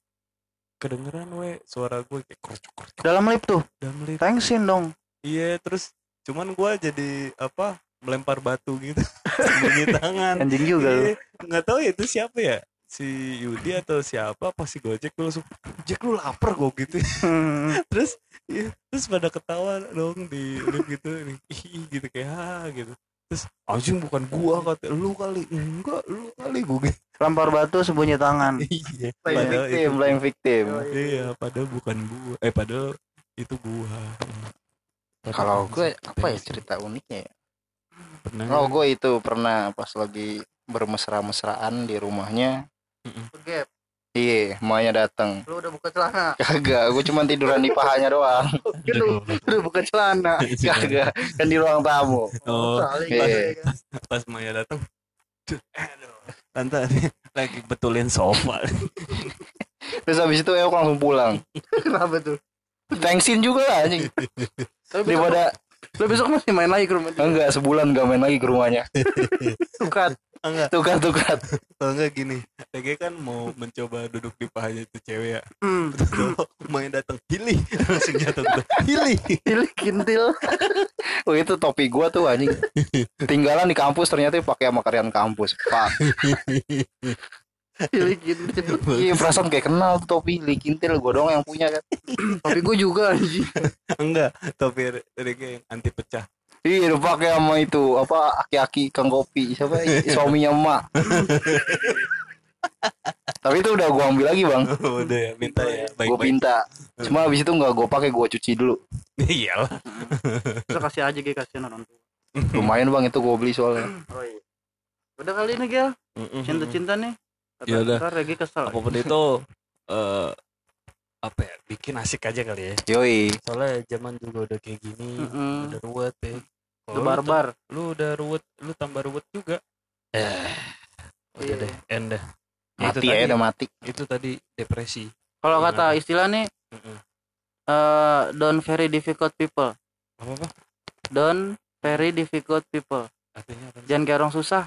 S1: kedengeran we suara gue kayak kerucuk kerucuk
S3: Dalam lift tuh.
S1: dalam lift
S3: Thanksin dong.
S1: iya terus cuman gue jadi apa melempar batu gitu sembunyi tangan
S3: Anjing juga lu.
S1: Iya, nggak tahu ya itu siapa ya si Yudi atau siapa pas si Gojek gue langsung Jack lu lapar gue gitu
S3: Hmm.
S1: terus iya, terus pada ketawa dong di lift gitu nih ih gitu kayak ha gitu terus anjing bukan gua kata lu kali enggak lu kali gue gitu
S3: Lempar batu sembunyi tangan.
S1: iya
S2: Playing
S1: padahal
S2: victim,
S1: itu
S2: playing victim.
S1: iya padahal bukan gua eh padahal itu gua
S2: Kalau gue apa ya cerita uniknya ya?
S1: pernah
S2: Oh gue itu pernah pas lagi bermesra-mesraan di rumahnya.
S3: Gap.
S2: Iya, emaknya datang.
S3: Lu udah buka celana.
S2: Kagak, gue cuma tiduran di pahanya doang.
S1: Aduh.
S3: Udah buka celana.
S2: Kagak, kan di ruang tamu.
S1: oh
S2: Iya.
S3: pakai, kan.
S1: pas Maya datang "Duh, aduh tante lagi betulin sofa
S2: Terus habis itu Eok langsung pulang.
S3: Kenapa tuh?
S2: Thanksin juga lah anjing. Daripada
S3: lu besok masih main lagi ke rumah dia.
S2: enggak sebulan gak main lagi ke rumahnya.
S3: Tukat.
S1: Enggak
S2: Tukat tukat.
S1: kalau enggak gini lagi kan mau mencoba duduk di pahanya itu cewek ya
S3: Hmm.
S1: terus main datang hilih langsung jatuh hilih
S3: Pilih kintil.
S2: Oh itu topi gua tuh anjing. Tinggalan di kampus ternyata pakai sama karyawan kampus. Pak.
S3: Pilih kintil.
S2: Iya perasaan kayak kenal tuh topi likintil gua doang yang punya kan.
S3: Tapi gue juga anjing.
S1: enggak topi reggae yang anti pecah
S2: Iya udah pakai sama itu apa aki-aki kang kopi siapa suaminya emak. Tapi itu udah gua ambil lagi bang.
S1: Udah ya minta ya baik
S2: Gue
S1: baik
S2: pinta. Cuma habis itu nggak gue pakai gue cuci dulu.
S1: iyalah
S3: Kita kasih aja gue kasihan orang tua.
S2: Lumayan bang itu gue beli soalnya.
S3: Oh iya. Udah kali ini Gel. Cinta-cinta nih. Kata-
S1: Ya udah.
S3: Regi kesel.
S1: apa pun itu eh apa ya bikin asik aja kali ya
S2: Yoi.
S1: soalnya zaman juga udah kayak gini
S3: Mm-mm.
S1: udah ruwet ya
S3: Udah
S1: Kalau lu
S3: barbar.
S1: lu udah ruwet lu tambah ruwet juga eh udah
S3: Iya.
S1: deh end dah Ya, itu
S2: Mati
S1: tadi,
S2: ya udah mati.
S1: itu tadi depresi
S3: Kalau kata istilah nih
S1: Mm-mm.
S3: eh don't very difficult people.
S1: apa apa
S3: Don't very difficult people.
S1: artinya apa
S3: Jangan kayak orang susah.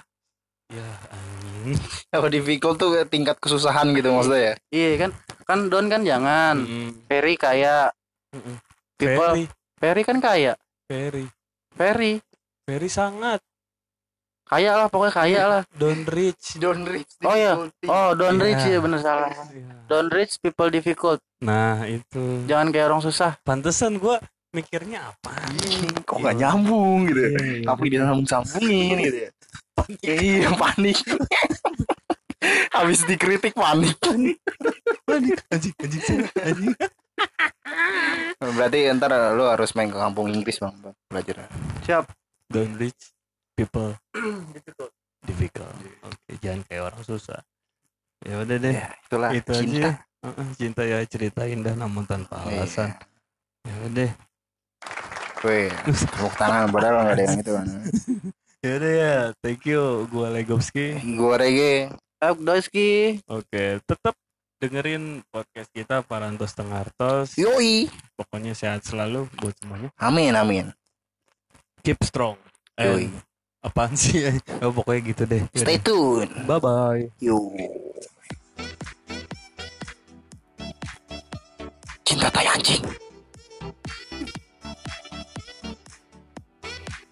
S1: ya anjing
S2: Apa difficult tuh tingkat kesusahan gitu maksudnya ya?
S3: Iya kan? Kan don kan jangan.
S1: Mm-mm.
S3: Very kaya.
S1: Mm-mm.
S3: People
S1: very
S3: very kan kaya.
S1: very
S3: Very
S1: very sangat
S3: kaya lah pokoknya kaya lah.
S1: don't reach
S2: Don't reach.
S3: Oh iya. Oh, don't
S1: Iya.
S3: rich ya bener salah. Don't rich people difficult.
S1: nah itu
S3: Jangan kayak orang susah.
S1: pantesan gua mikirnya apa
S2: Kok nggak nyambung gitu ya?
S1: Iya,
S2: Apa disambung sambungin gitu ya? Iya panik. Habis dikritik panik.
S1: panik anjing anjing anjing
S2: Berarti ntar lu harus main ke kampung Inggris bang bang, belajar.
S3: Siap.
S1: don't reach people
S3: difficult.
S1: difficult oke jangan kayak orang susah ya udah deh
S2: Ya itulah
S1: itu
S2: cinta.
S1: aja Heeh, cinta ya cerita indah namun tanpa alasan ya udah deh
S2: Weh, tepuk tangan padahal nggak ada yang itu kan.
S1: ya udah ya thank you gua Legowski
S2: Gua reggae.
S3: Up Doiski.
S1: oke tetap dengerin podcast kita Parantos Tengartos
S2: Yoi.
S1: pokoknya sehat selalu buat semuanya
S2: Amin amin.
S1: keep strong
S2: Yoi.
S1: And apaan sih oh, pokoknya gitu deh
S2: Stay tune.
S1: bye bye
S2: Yo. Cinta tai anjing.